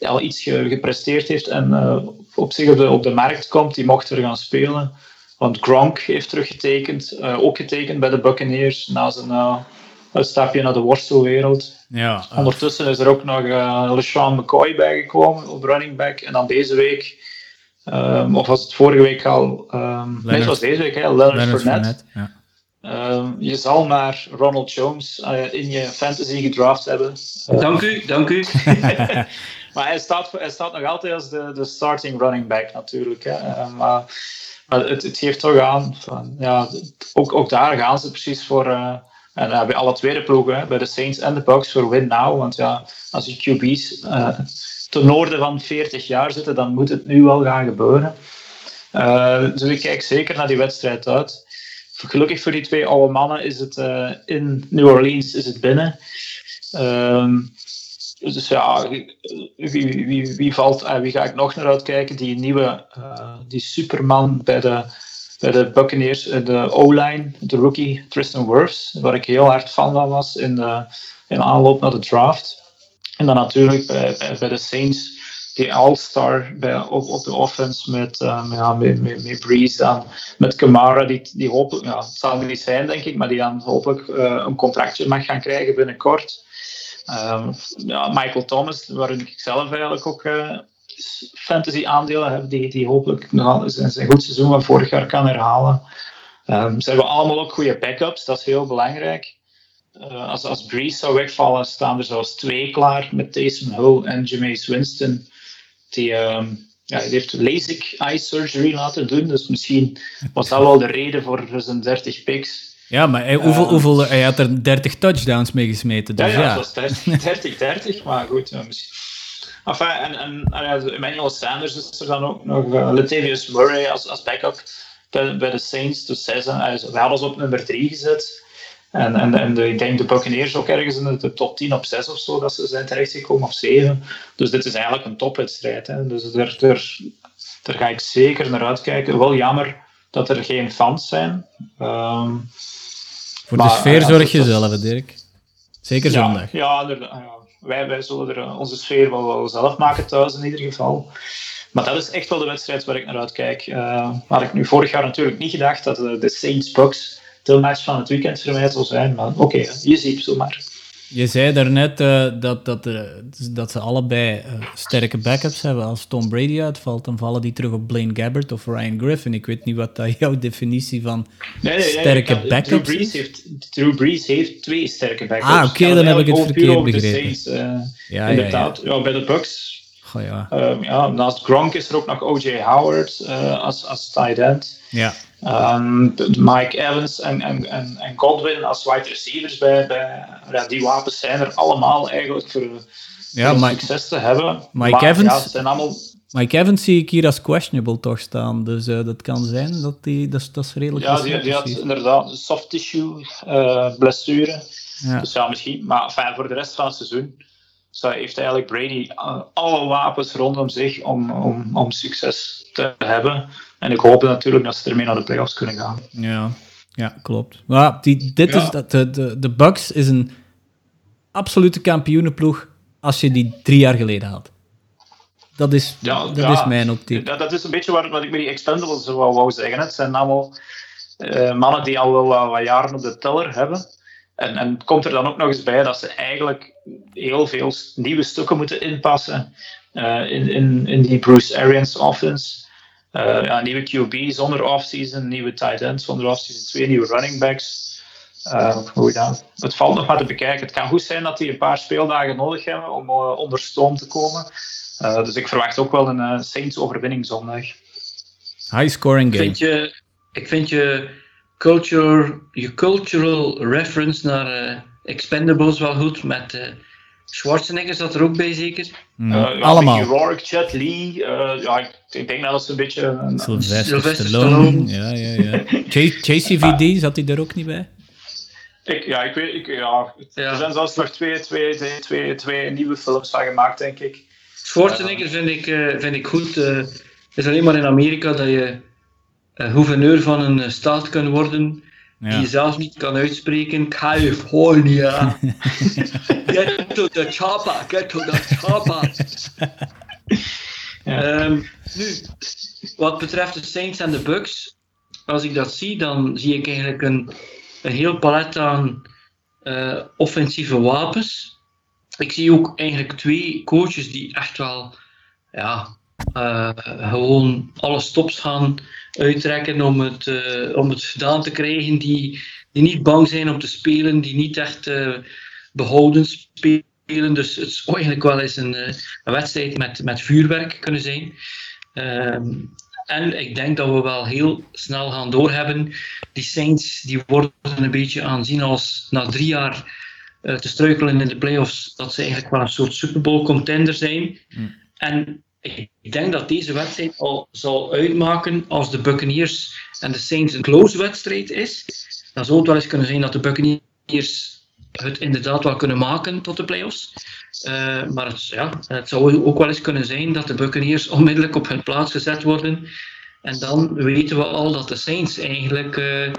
al iets gepresteerd heeft en op zich op de, op de markt komt, die mocht er gaan spelen. Want Gronk heeft teruggetekend, uh, ook getekend bij de Buccaneers na zijn uh, uitstapje naar de worstelwereld. Ja, uh. Ondertussen is er ook nog uh, LeSean McCoy bijgekomen op running back. En dan deze week, um, of was het vorige week al? Um, nee, het was deze week, hè, Leonard, Leonard Fournette. ja. um, je zal maar Ronald Jones in je fantasy gedraft hebben. dank u, dank u. maar hij staat, hij staat nog altijd als de, de starting running back natuurlijk. Hè. maar maar het, geeft toch aan, van, ja, ook, ook daar gaan ze precies voor. Uh, en uh, bij alle tweede ploegen, bij de Saints en de Bucks, voor win now. Want ja, als je QB's uh, ten noorden van 40 jaar zitten, dan moet het nu wel gaan gebeuren. dus ik kijk zeker naar die wedstrijd uit. gelukkig voor die twee oude mannen is het in New Orleans is het binnen. Ehm, dus ja, wie, wie, wie, valt en wie ga ik nog naar uitkijken? Die nieuwe, die Superman bij de, bij de Buccaneers, de O-line, de rookie Tristan Wirfs, waar ik heel hard fan van was in de, in aanloop naar de draft. En dan natuurlijk bij, bij, de Saints, die All-Star op, op de offense met, um, ja, met, met, Breeze en met Kamara, die, die hopelijk, ja, zal niet zijn denk ik, maar die dan hopelijk uh, een contractje mag gaan krijgen binnenkort. Ja, Michael Thomas, waarin ik zelf eigenlijk ook uh, fantasy aandelen heb, die, die hopelijk nog zijn, zijn goed seizoen van vorig jaar kan herhalen. Um, ze hebben allemaal ook goede backups, dat is heel belangrijk. Uh, als, als zou wegvallen, staan er zelfs twee klaar met Taysom Hill en Jameis Winston. Die, um, ja, die heeft LASIK eye surgery laten doen, dus misschien was dat wel de reden voor zijn 30 picks. Ja, maar hij, hoeveel, uh, hoeveel, hij had er 30 touchdowns mee gesmeten. Dus ja, ja, dat was 30, 30, maar goed. Ja, misschien. Enfin, en, en, en Emmanuel Sanders is er dan ook nog. Uh, Latavius Murray als, als backup bij, bij de Saints. Dus zij zijn, we hadden ze op nummer 3 gezet. En, en, en de, ik denk de Buccaneers ook ergens in de top 10 op 6 of zo, dat ze zijn terechtgekomen, of 7. Dus dit is eigenlijk een topwedstrijd. Hè. Dus daar, daar, daar ga ik zeker naar uitkijken. Wel jammer dat er geen fans zijn. Um, Voor maar, de sfeer zorg je zelf, Dirk. Zeker zondag. Ja, ja, wij, wij zullen er eh, onze sfeer wel, wel zelf maken thuis in ieder geval. Maar dat is echt wel de wedstrijd waar ik naar uitkijk. Uh, had ik nu vorig jaar natuurlijk niet gedacht dat de, de Saints Bucks de match van het weekend voor mij zal zijn. Maar oké, okay, je ziet zomaar. Je zei daarnet uh, dat, dat, uh, dat ze allebei uh, sterke backups hebben. Als Tom Brady uitvalt, dan vallen die terug op Blaine Gabbert of Ryan Griffin. Ik weet niet wat dat jouw definitie van nee, nee, sterke nee, backups Drew Brees, heeft, Drew Brees heeft twee sterke backups. Ah, oké, okay, dan heb ik het verkeerd begrepen. Saints, ja, inderdaad, ja, ja. bij de Bucks. Oh, ja. Um, ja, naast Gronk is er ook nog O.J. Howard als, als tight end. Ja. Um, Mike Evans en, en, en, en, Godwin als wide receivers bij, bij ja, die wapens zijn er allemaal eigenlijk voor, ja, voor Mike, succes te hebben. Mike maar, Evans, ja, zijn allemaal... Mike Evans zie ik hier als questionable toch staan, dus uh, dat kan zijn dat die, dat, dat is redelijk Ja, die, die had inderdaad soft tissue uh, blessure, ja. dus ja, misschien, maar enfin, voor de rest van het seizoen zo heeft eigenlijk Brady uh, alle wapens rondom zich om, om, om succes te hebben. En ik hoop natuurlijk dat ze ermee naar de playoffs kunnen gaan. Ja, ja klopt. Maar die, dit is, de, de, de Bucks is een absolute kampioenenploeg als je die drie jaar geleden had. Dat is, ja, dat ja, is mijn optiek. Dat, dat, is een beetje wat, wat ik met die Expendables wou, wou zeggen. Het zijn allemaal uh, mannen die al wel wat, wat, jaren op de teller hebben. En, en komt er dan ook nog eens bij dat ze eigenlijk heel veel nieuwe stukken moeten inpassen uh, in, in, in die Bruce Arians offense. Uh, ja, nieuwe QB zonder offseason, nieuwe tight end zonder offseason, twee nieuwe running backs. Uh, hoe dan? Het valt nog maar te bekijken. Het kan goed zijn dat die een paar speeldagen nodig hebben om uh, onder stoom te komen. Uh, dus ik verwacht ook wel een Saints overwinning zondag. High scoring game. Ik vind je, ik vind je, culture, je cultural reference naar Expendables wel goed met Schwarzenegger zat er ook bij, zeker? Mm, uh, allemaal. Rourke, Chet Lee. Uh, ja, ik, denk dat ze een beetje... Sylvester, Stallone. Ja, ja, ja. JCVD, zat hij er ook niet bij? Ik, ja, ik weet... Ik, ja, ja. Er zijn zelfs nog twee, twee, twee, twee, twee nieuwe films van gemaakt, denk ik. Schwarzenegger vind, ik, uh, vind ik goed. Het is alleen maar in Amerika dat je gouverneur van een staat kan worden ja. die je zelf niet kan uitspreken. California. get to the chopper, get to the chopper. Ja. Um, nu, wat betreft de Saints en de Bucks, als ik dat zie, dan zie ik eigenlijk een, een heel palet aan uh, offensieve wapens. Ik zie ook eigenlijk twee coaches die echt wel ja, uh, gewoon alle stops gaan uittrekken om het, uh, om het gedaan te krijgen, die, die niet bang zijn om te spelen, die niet echt uh, behouden spelen. Dus het zou eigenlijk wel eens een, een wedstrijd met, met vuurwerk kunnen zijn. Ehm, en ik denk dat we wel heel snel gaan doorhebben. Die Saints die worden een beetje aanzien als na drie jaar te struikelen in de playoffs, dat ze eigenlijk wel een soort Super Bowl contender zijn. Mm. En ik denk dat deze wedstrijd al zal uitmaken als de Buccaneers en de Saints een close wedstrijd is. Dan zou het wel eens kunnen zijn dat de Buccaneers het inderdaad wel kunnen maken tot de playoffs. Uh, maar het, ja, het zou ook wel eens kunnen zijn dat de Buccaneers onmiddellijk op hun plaats gezet worden. En dan weten we al dat de Saints eigenlijk uh,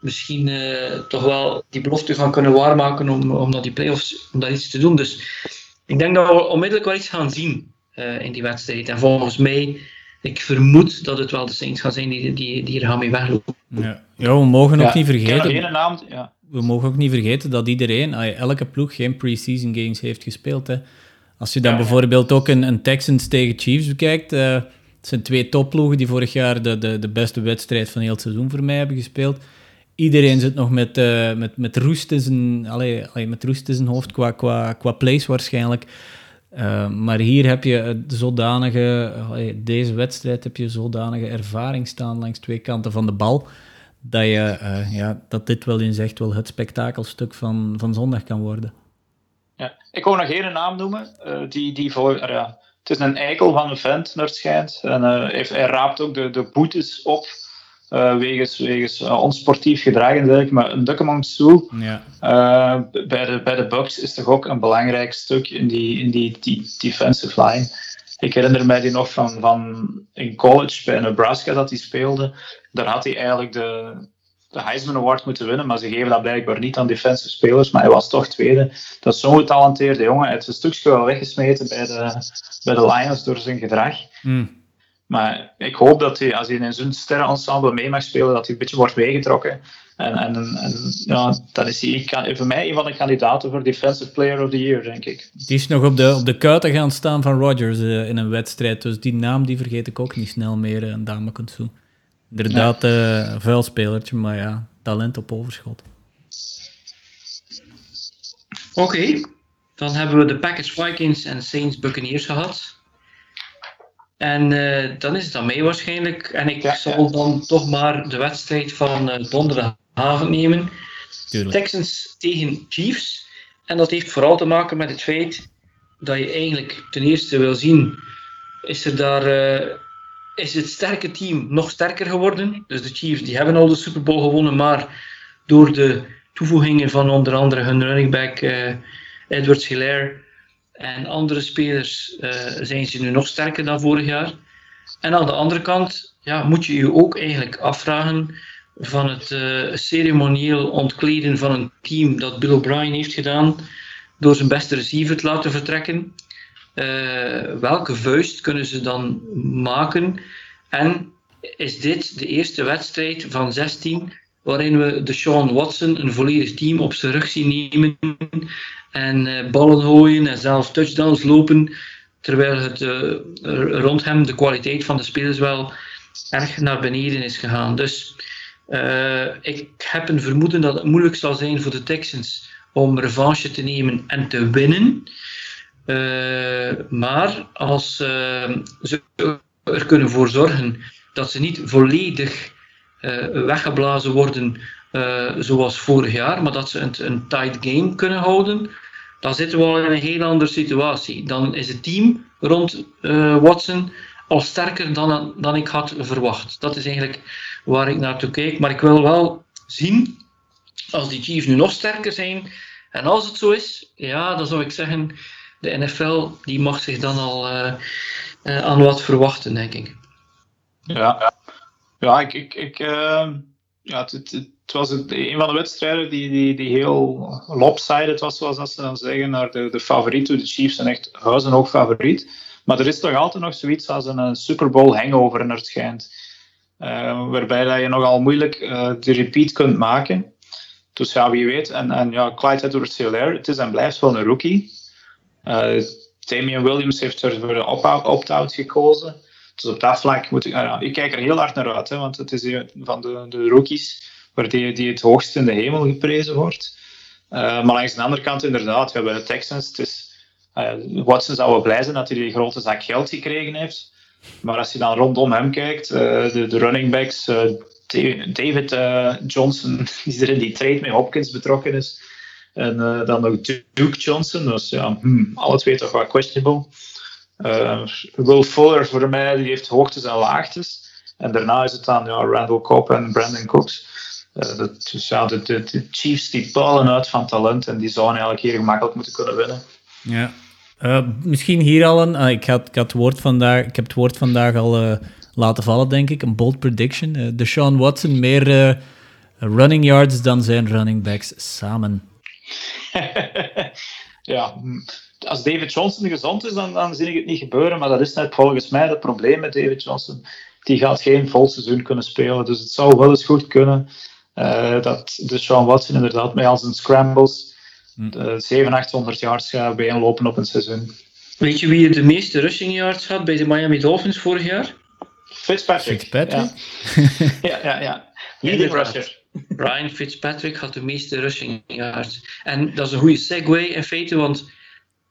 misschien uh, toch wel die belofte gaan kunnen waarmaken om, om naar die playoffs om daar iets te doen. Dus ik denk dat we onmiddellijk wel iets gaan zien in die wedstrijd. En volgens mij, ik vermoed dat het wel de Saints gaan zijn die, die, die er gaan mee weglopen. Ja, ja we mogen ook niet vergeten. Naam, ja we mogen ook niet vergeten dat iedereen, elke ploeg, geen pre-season games heeft gespeeld. Hè. Als je dan bijvoorbeeld ook een, een, Texans tegen Chiefs bekijkt, uh, het zijn twee topploegen die vorig jaar de, de, de beste wedstrijd van heel het seizoen voor mij hebben gespeeld. Iedereen zit nog met, uh, met, met, roest in zijn, allee, allee, met roest in zijn hoofd qua, qua, qua plays waarschijnlijk. Uh, maar hier heb je zodanige, deze wedstrijd heb je zodanige ervaring staan langs twee kanten van de bal dat, je, uh, ja, dat dit wel eens echt wel het spektakelstuk van, van zondag kan worden. Ja, ik wou nog geen naam noemen. Uh, die, die voor, het is een eikel van een vent, naar het schijnt. En hij, raapt ook de, de boetes op. wegens wegens onsportief gedrag en dergelijke. Maar een Duckemont Sue ja. bij, de, bij de Bucks is toch ook een belangrijk stuk in die, in die, die defensive line. Ik herinner mij die nog van, van in college bij Nebraska dat hij speelde. Daar had hij eigenlijk de, de Heisman Award moeten winnen, maar ze geven dat blijkbaar niet aan defensive spelers. Maar hij was toch tweede. Dat is zo'n getalenteerde jongen. Hij heeft een stukje wel weggesmeten bij de, bij de Lions door zijn gedrag. Hmm. Maar ik hoop dat hij, als hij in zo'n sterrenensemble mee mag spelen, dat hij een beetje wordt meegetrokken. En, en, en ja, dan is hij voor mij een van de kandidaten voor Defensive Player of the Year, denk ik. Die is nog op de, op de kuiten gaan staan van Rodgers uh, in een wedstrijd. Dus die naam die vergeet ik ook niet snel meer, een dame kunt zo. Inderdaad, ja. uh, vuil spelertje, maar ja, talent op overschot. Oké, okay. dan hebben we de Packers Vikings en Saints Buccaneers gehad. En uh, dan is het aan mij waarschijnlijk. En ik ja, zal dan toch maar de wedstrijd van uh, donderdagavond nemen. Tuurlijk. Texans tegen Chiefs. En dat heeft vooral te maken met het feit dat je eigenlijk ten eerste wil zien, is er daar uh, is het sterke team nog sterker geworden. Dus de Chiefs die hebben al de Super Bowl gewonnen, maar door de toevoegingen van onder andere hun running back Edwards Hilaire en andere spelers uh, zijn ze nu nog sterker dan vorig jaar. En aan de andere kant ja, moet je je ook eigenlijk afvragen van het uh, ceremonieel ontkleden van een team dat Bill O'Brien heeft gedaan door zijn beste receiver te laten vertrekken. Uh, welke vuist kunnen ze dan maken? En is dit de eerste wedstrijd van 16 waarin we de Sean Watson een volledig team op zijn rug zien nemen en uh, ballen gooien en zelfs touchdowns lopen, terwijl het uh, rond hem de kwaliteit van de spelers wel erg naar beneden is gegaan. Dus uh, ik heb een vermoeden dat het moeilijk zal zijn voor de Texans om revanche te nemen en te winnen. maar als ze er kunnen voor zorgen dat ze niet volledig weggeblazen worden zoals vorig jaar, maar dat ze een, een tight game kunnen houden, dan zitten we al in een heel andere situatie. Dan is het team rond uh, Watson al sterker dan, dan ik had verwacht. Dat is eigenlijk waar ik naartoe kijk. Maar ik wil wel zien, als die Chiefs nu nog sterker zijn, en als het zo is, ja, dan zou ik zeggen, de NFL die mag zich dan al uh, aan wat verwachten, denk ik. Ja, ja ik, ik, ik ja, het, het, het was een van de wedstrijden die, die, die heel lopsided was, zoals ze dan zeggen, naar de, de favoriet. De Chiefs zijn echt huis en favoriet. Maar er is toch altijd nog zoiets als een Super Bowl hangover naar het schijnt. Uh, waarbij dat je nogal moeilijk uh, de repeat kunt maken. Dus ja, wie weet. En, en ja, Clyde Edwards-Hilaire, het is en blijft wel een rookie. Uh, Damian Williams heeft er voor de opt-out gekozen. Dus op dat vlak moet ik... ik kijk er heel hard naar uit, hè, want het is van de, de rookies waar die, het hoogst in de hemel geprezen wordt. Uh, maar langs de andere kant, inderdaad, we hebben de Texans. Uh, Watson zou wel blij zijn dat hij die grote zak geld gekregen heeft. Maar als je dan rondom hem kijkt, uh, de, running backs, David Johnson, die er in die trade met Hopkins betrokken is. En dan nog Duke Johnson, dus ja, hmm, alle twee toch wat questionable. Will Fuller voor mij die heeft hoogtes en laagtes. En daarna is het dan ja, Randall Cobb en Brandon Cooks. Uh, dat, dus ja, de, de, de, Chiefs die palen uit van talent en die zouden eigenlijk hier gemakkelijk moeten kunnen winnen. Ja. Uh, misschien hier al een. Uh, ik, had, ik, had het woord vandaag, ik heb het woord vandaag al laten vallen, denk ik. Een bold prediction. Uh, Deshaun Watson meer running yards dan zijn running backs samen. ja, als David Johnson gezond is, dan, dan zie ik het niet gebeuren. Maar dat is net volgens mij het probleem met David Johnson. Die gaat geen vol seizoen kunnen spelen. Dus het zou wel eens goed kunnen uh, dat Sean Watson inderdaad met al zijn scrambles uh, 700, 800 yards gaat bijeenlopen op een seizoen. Weet je wie de meeste rushing yards had bij de Miami Dolphins vorig jaar? Fitzpatrick. Fitzpatrick? Ja, ja, ja. ja. Leading rusher. Ryan Fitzpatrick had de meeste rushing yards. En dat is een goede segue in feite, want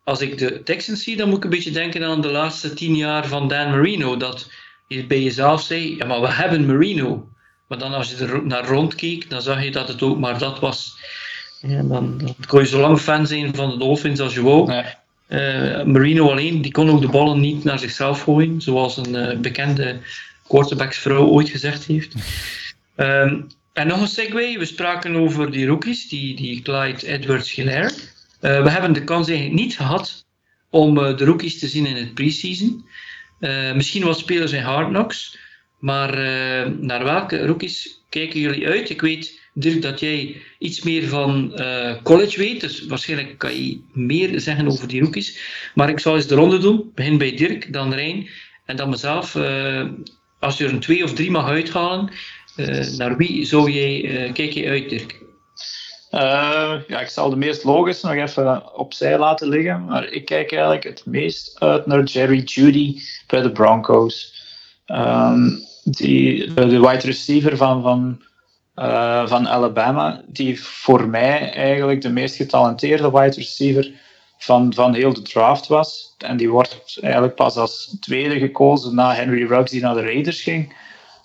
als ik de Texans zie, dan moet ik een beetje denken aan de laatste tien jaar van Dan Marino. Dat je bij jezelf zei, ja maar we hebben Marino. Maar dan als je er naar rondkeek, dan zag je dat het ook maar dat was. Ja, dan, dan kon je zo lang fan zijn van de Dolphins als je wou. Ja. Uh, Marino alleen, die kon ook de ballen niet naar zichzelf gooien, zoals een uh, bekende quarterbacksvrouw ooit gezegd heeft. Um, en nog een segue, we spraken over die rookies, die, die Clyde Edwards-Hilaire. Uh, we hebben de kans eigenlijk niet gehad om uh, de rookies te zien in het preseason. Uh, misschien wat spelers in Hard Knocks, maar naar welke rookies kijken jullie uit? Ik weet, Dirk, dat jij iets meer van college weet, dus waarschijnlijk kan je meer zeggen over die rookies. Maar ik zal eens de ronde doen. Begin bij Dirk, dan Rijn en dan mezelf. als je er een twee of drie mag uithalen, naar wie zou jij, kijk je uit, Dirk? Ja, ik zal de meest logische nog even opzij laten liggen. Maar ik kijk eigenlijk het meest uit naar Jerry Judy bij de Broncos. Um, die, de wide receiver van, van, uh, van Alabama, die voor mij eigenlijk de meest getalenteerde wide receiver van, van heel de draft was. En die wordt eigenlijk pas als tweede gekozen na Henry Ruggs, die naar de Raiders ging.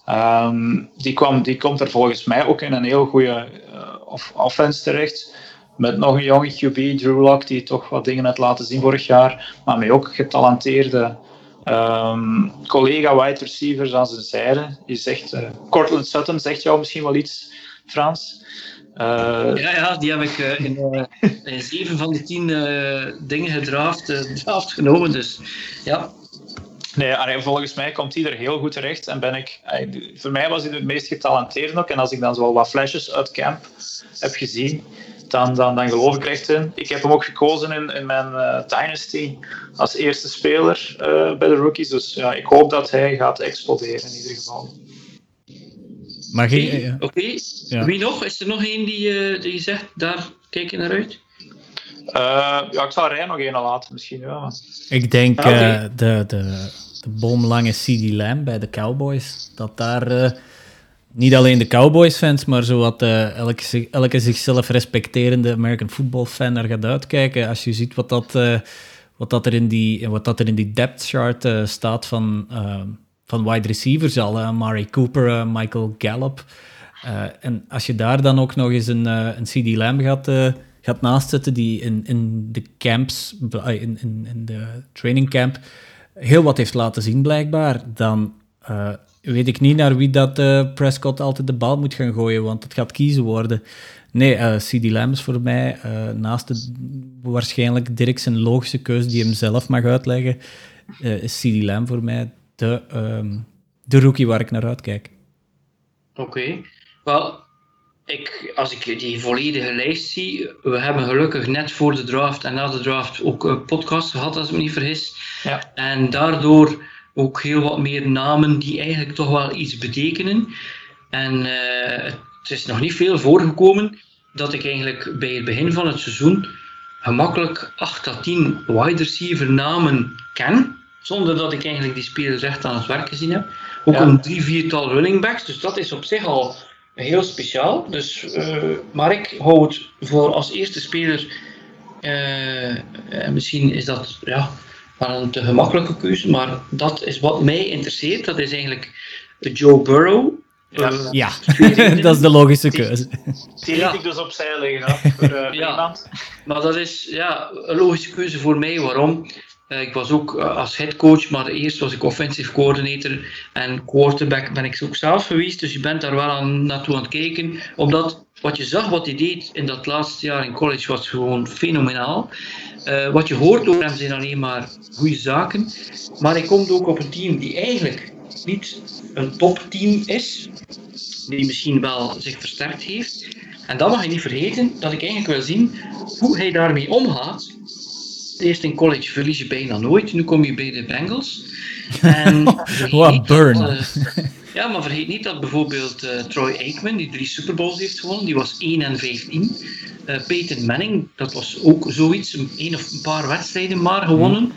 Um, die, kwam, die komt er volgens mij ook in een heel goede uh, offense terecht. Met nog een jonge QB, Drew Lock, die toch wat dingen heeft laten zien vorig jaar. Maar met ook getalenteerde um, collega wide receivers aan zijn zijde. Je zegt, uh, Cortland Sutton zegt jou misschien wel iets, Frans. Uh, ja, ja, die heb ik uh, in, in, zeven van de tien dingen gedraft, draft genomen. Dus ja, Nee, volgens mij komt hij er heel goed terecht. En ben ik, voor mij was hij het meest getalenteerd ook. En als ik dan zo wat flashes uit camp heb gezien, dan, dan, dan geloof ik echt in. Ik heb hem ook gekozen in, in mijn uh, Dynasty als eerste speler uh, bij de rookies. Dus ja, ik hoop dat hij gaat exploderen in ieder geval. Maar Oké, okay. ja. wie nog? Is er nog één die, uh, die zegt, daar kijk je naar uit? ja, ik zal Rijn nog één laten misschien. Ja. Ik denk ah, okay. de, de de boomlange CD Lamb bij de Cowboys. Dat daar uh, niet alleen de Cowboys-fans, maar zowat uh, elke, elke zichzelf respecterende American football-fan naar gaat uitkijken. Als je ziet wat dat, uh, wat dat er in die, wat dat er in die depth chart staat van, van wide receivers al. Mari Cooper, Michael Gallup. en als je daar dan ook nog eens een, een CD Lamb gaat gaat naastzetten die in, in de camps, in, in, in de training camp, heel wat heeft laten zien, blijkbaar, dan weet ik niet naar wie dat uh, Prescott altijd de bal moet gaan gooien, want het gaat kiezen worden. Nee, uh, eh, CD Lamb is voor mij, naast de, waarschijnlijk Dirk zijn logische keuze die hem zelf mag uitleggen, is CD Lamb voor mij de, um, de rookie waar ik naar uitkijk. Oké. Okay. Wel, ik, als ik die volledige lijst zie, we hebben gelukkig net voor de draft en na de draft ook een podcast gehad, als ik me niet vergis. Ja. En daardoor ook heel wat meer namen die eigenlijk toch wel iets betekenen. En uh, het is nog niet veel voorgekomen dat ik eigenlijk bij het begin van het seizoen gemakkelijk 8 à 10 wide receiver namen ken, zonder dat ik eigenlijk die spelers echt aan het werk gezien heb. Ook ja. een drie, viertal running backs, dus dat is op zich al heel speciaal. Dus, uh, maar ik hou het voor als eerste speler. Uh, misschien is dat ja, wel een te gemakkelijke keuze, maar dat is wat mij interesseert. Dat is eigenlijk Joe Burrow. Ja, uh, ja. dat is de logische keuze. Die liet ja. ik dus opzij liggen voor ja. iemand. Maar dat is ja, een logische keuze voor mij. Waarom? Eh, ik was ook uh, als headcoach, maar eerst was ik offensive coordinator en quarterback ben ik ook zelf geweest. Dus je bent daar wel aan, naartoe aan het kijken. Omdat wat je zag, wat hij deed in dat laatste jaar in college, was gewoon fenomenaal. Uh, wat je hoort over hem zijn alleen maar goede zaken. Maar hij komt ook op een team die eigenlijk niet een topteam is. Die misschien wel zich versterkt heeft. En dan mag je niet vergeten dat ik eigenlijk wil zien hoe hij daarmee omgaat. Eerst in college verlies je bijna nooit, nu kom je bij de Bengals. En Wat burn. Dat, uh, ja, maar vergeet niet dat bijvoorbeeld uh, Troy Aikman, die drie Super Bowls heeft gewonnen, die was 1 en 15. Uh, Peyton Manning, dat was ook zoiets, een, een of een paar wedstrijden maar gewonnen. Mm.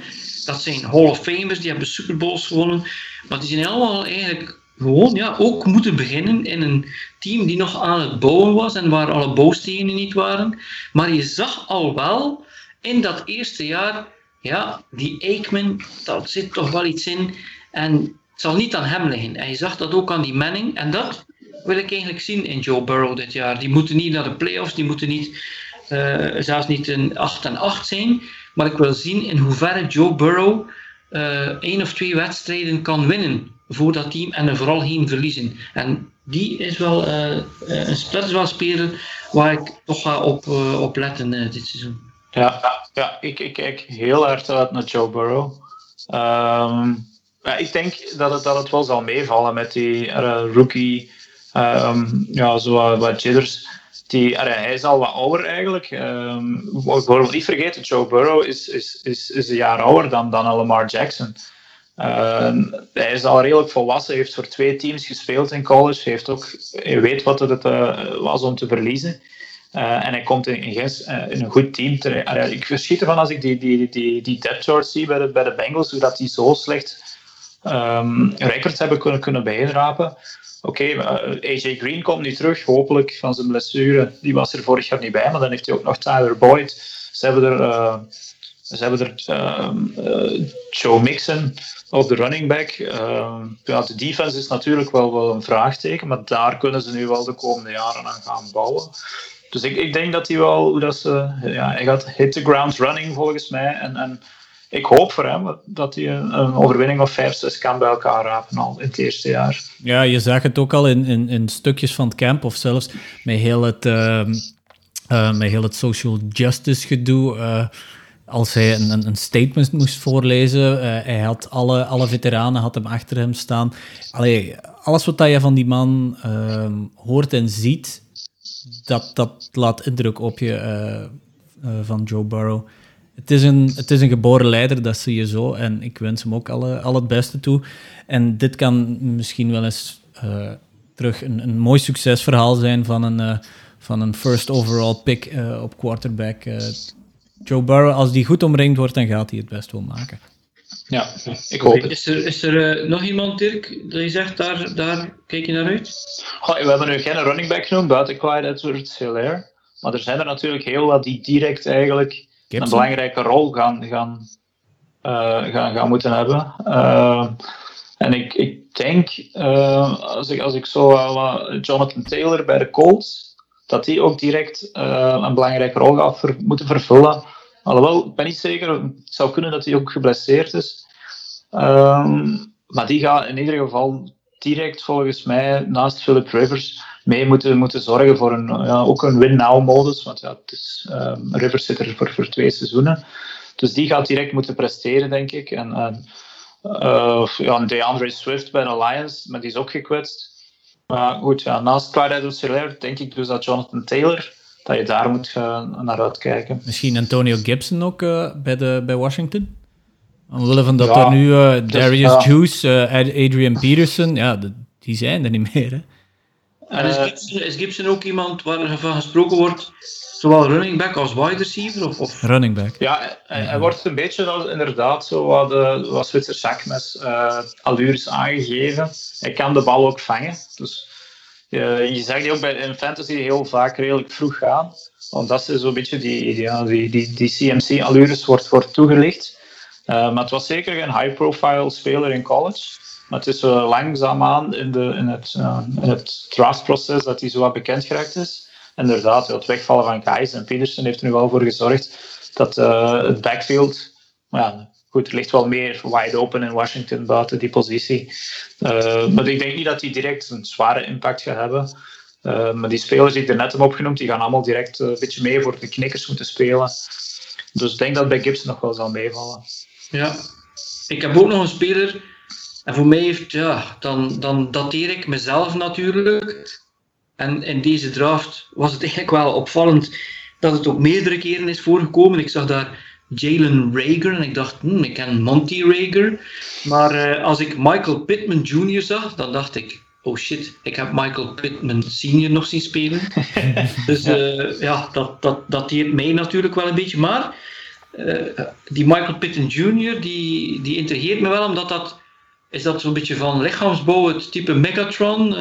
Dat zijn Hall of Famers, die hebben Super Bowls gewonnen. Maar die zijn allemaal eigenlijk gewoon ja, ook moeten beginnen in een team die nog aan het bouwen was en waar alle bouwstenen niet waren. Maar je zag al wel in dat eerste jaar, ja, die Aikman, dat zit toch wel iets in. En het zal niet aan hem liggen. En je zag dat ook aan die Manning. En dat wil ik eigenlijk zien in Joe Burrow dit jaar. Die moeten niet naar de playoffs, die moeten niet, uh, zelfs niet een 8 en 8 zijn. Maar ik wil zien in hoeverre Joe Burrow uh, één of twee wedstrijden kan winnen voor dat team en er vooral geen verliezen. En die is wel, uh, een, dat is wel een speler waar ik toch ga op, op letten dit seizoen. Ja, ja ik, kijk heel erg uit naar Joe Burrow. Ja, ik denk dat het, dat het wel zal meevallen met die rookie, um, ja, zo wat jitters. Die, hij is al wat ouder eigenlijk. Um, we niet vergeten, Joe Burrow is, is, is, is een jaar ouder dan, dan Lamar Jackson. Hij is al redelijk volwassen, heeft voor twee teams gespeeld in college, heeft ook, weet wat het uh, was om te verliezen. Uh, en hij komt in, in, in, een goed team terecht. ik verschiet ervan als ik die, die, die, die depth chart zie bij de, bij de Bengals, hoe dat die zo slecht um, records hebben kunnen, kunnen bijdrapen. Oké, okay, AJ Green komt nu terug, hopelijk van zijn blessure. Die was er vorig jaar niet bij, maar dan heeft hij ook nog Tyler Boyd. Ze hebben er, ze hebben er Joe Mixon op de running back. Ja, de defense is natuurlijk wel, wel een vraagteken, maar daar kunnen ze nu wel de komende jaren aan gaan bouwen. Dus ik, ik denk dat hij wel, dat ze, ja, hij gaat hit the ground running volgens mij. En, en ik hoop voor hem dat hij een, overwinning of 5, 6 kan bij elkaar rapen al in het eerste jaar. Ja, je zag het ook al in, in, in stukjes van het camp of zelfs met heel het, uh, uh, met heel het social justice gedoe. Uh, als hij een, een, statement moest voorlezen, uh, hij had alle, alle veteranen had hem achter hem staan. Allee, alles wat je van die man uh, hoort en ziet, dat, laat indruk op je uh, van Joe Burrow. Het is, een, het is een geboren leider, dat zie je zo. En ik wens hem ook alle, al het beste toe. En dit kan misschien wel eens terug een, een mooi succesverhaal zijn van een, van een first overall pick op quarterback Joe Burrow, als die goed omringd wordt, dan gaat hij het best wel maken. Ja, ik hoop het. Is er, is er uh, nog iemand, Dirk, dat je zegt, daar, daar kijk je naar uit? Goh, we hebben nu geen running back genoemd, buiten Clyde Edwards-Hilaire. Maar er zijn er natuurlijk heel wat die direct eigenlijk Gibson. een belangrijke rol gaan, gaan, uh, gaan, gaan moeten hebben. Uh, en ik, ik denk, als, ik, als ik zo Jonathan Taylor bij de Colts, dat die ook direct een belangrijke rol gaat ver, moeten vervullen Alhoewel, ik ben niet zeker. Het zou kunnen dat hij ook geblesseerd is. Um, maar die gaat in ieder geval direct volgens mij naast Philip Rivers mee moeten, moeten zorgen voor een, ja, ook een win-now-modus. Want ja, is, um, Rivers zit er voor, voor twee seizoenen. Dus die gaat direct moeten presteren, denk ik. En, uh, ja, DeAndre Swift bij de Lions, maar die is ook gekwetst. Maar goed, ja, naast Clyde edwards denk ik dus dat Jonathan Taylor dat je daar moet uh, naar uitkijken. Misschien Antonio Gibson ook uh, bij, de, bij Washington? Omwille van dat ja, er nu uh, Darius dus, Juice, Adrian Peterson, ja, de, die zijn er niet meer. Hè? En is Gibson, is Gibson ook iemand waar er van gesproken wordt, zowel running back als wide receiver? Of, of? Running back. Ja, hij, hij wordt een beetje als, inderdaad zo wat, uh, wat Zwitser zakmes uh, allures aangegeven. Hij kan de bal ook vangen. Dus je, je zag die ook bij, in fantasy heel vaak redelijk vroeg gaan. Omdat ze zo'n beetje die, die, die, CMC-allures wordt, wordt toegelicht. Uh, maar het was zeker een high-profile speler in college. Maar het is zo langzaamaan in, de, in, het, uh, in het dat hij zo wat bekend geraakt is. Inderdaad, het wegvallen van Kais en Peterson heeft er nu wel voor gezorgd dat het backfield ja, goed, er ligt wel meer wide open in Washington buiten die positie. Uh, maar ik denk niet dat hij direct een zware impact gaat hebben. Uh, maar die spelers die ik er net heb opgenoemd, die gaan allemaal direct een beetje mee voor de knikkers moeten spelen. Dus ik denk dat bij Gibson nog wel zal meevallen. Ja, ik heb ook nog een speler. En voor mij heeft, ja, dan, dan dateer ik mezelf natuurlijk. En in deze draft was het eigenlijk wel opvallend dat het ook meerdere keren is voorgekomen. Ik zag daar Jalen Rager en ik dacht, hmm, ik ken Monty Rager. Maar uh, als ik Michael Pittman Jr. zag, dan dacht ik, oh shit, ik heb Michael Pittman Sr. nog zien spelen. dus uh, ja, dat, dat dateert mij natuurlijk wel een beetje. Maar uh, die Michael Pittman Jr. die, die intrigeert me wel, omdat dat is dat zo'n beetje van lichaamsbouw, het type Megatron,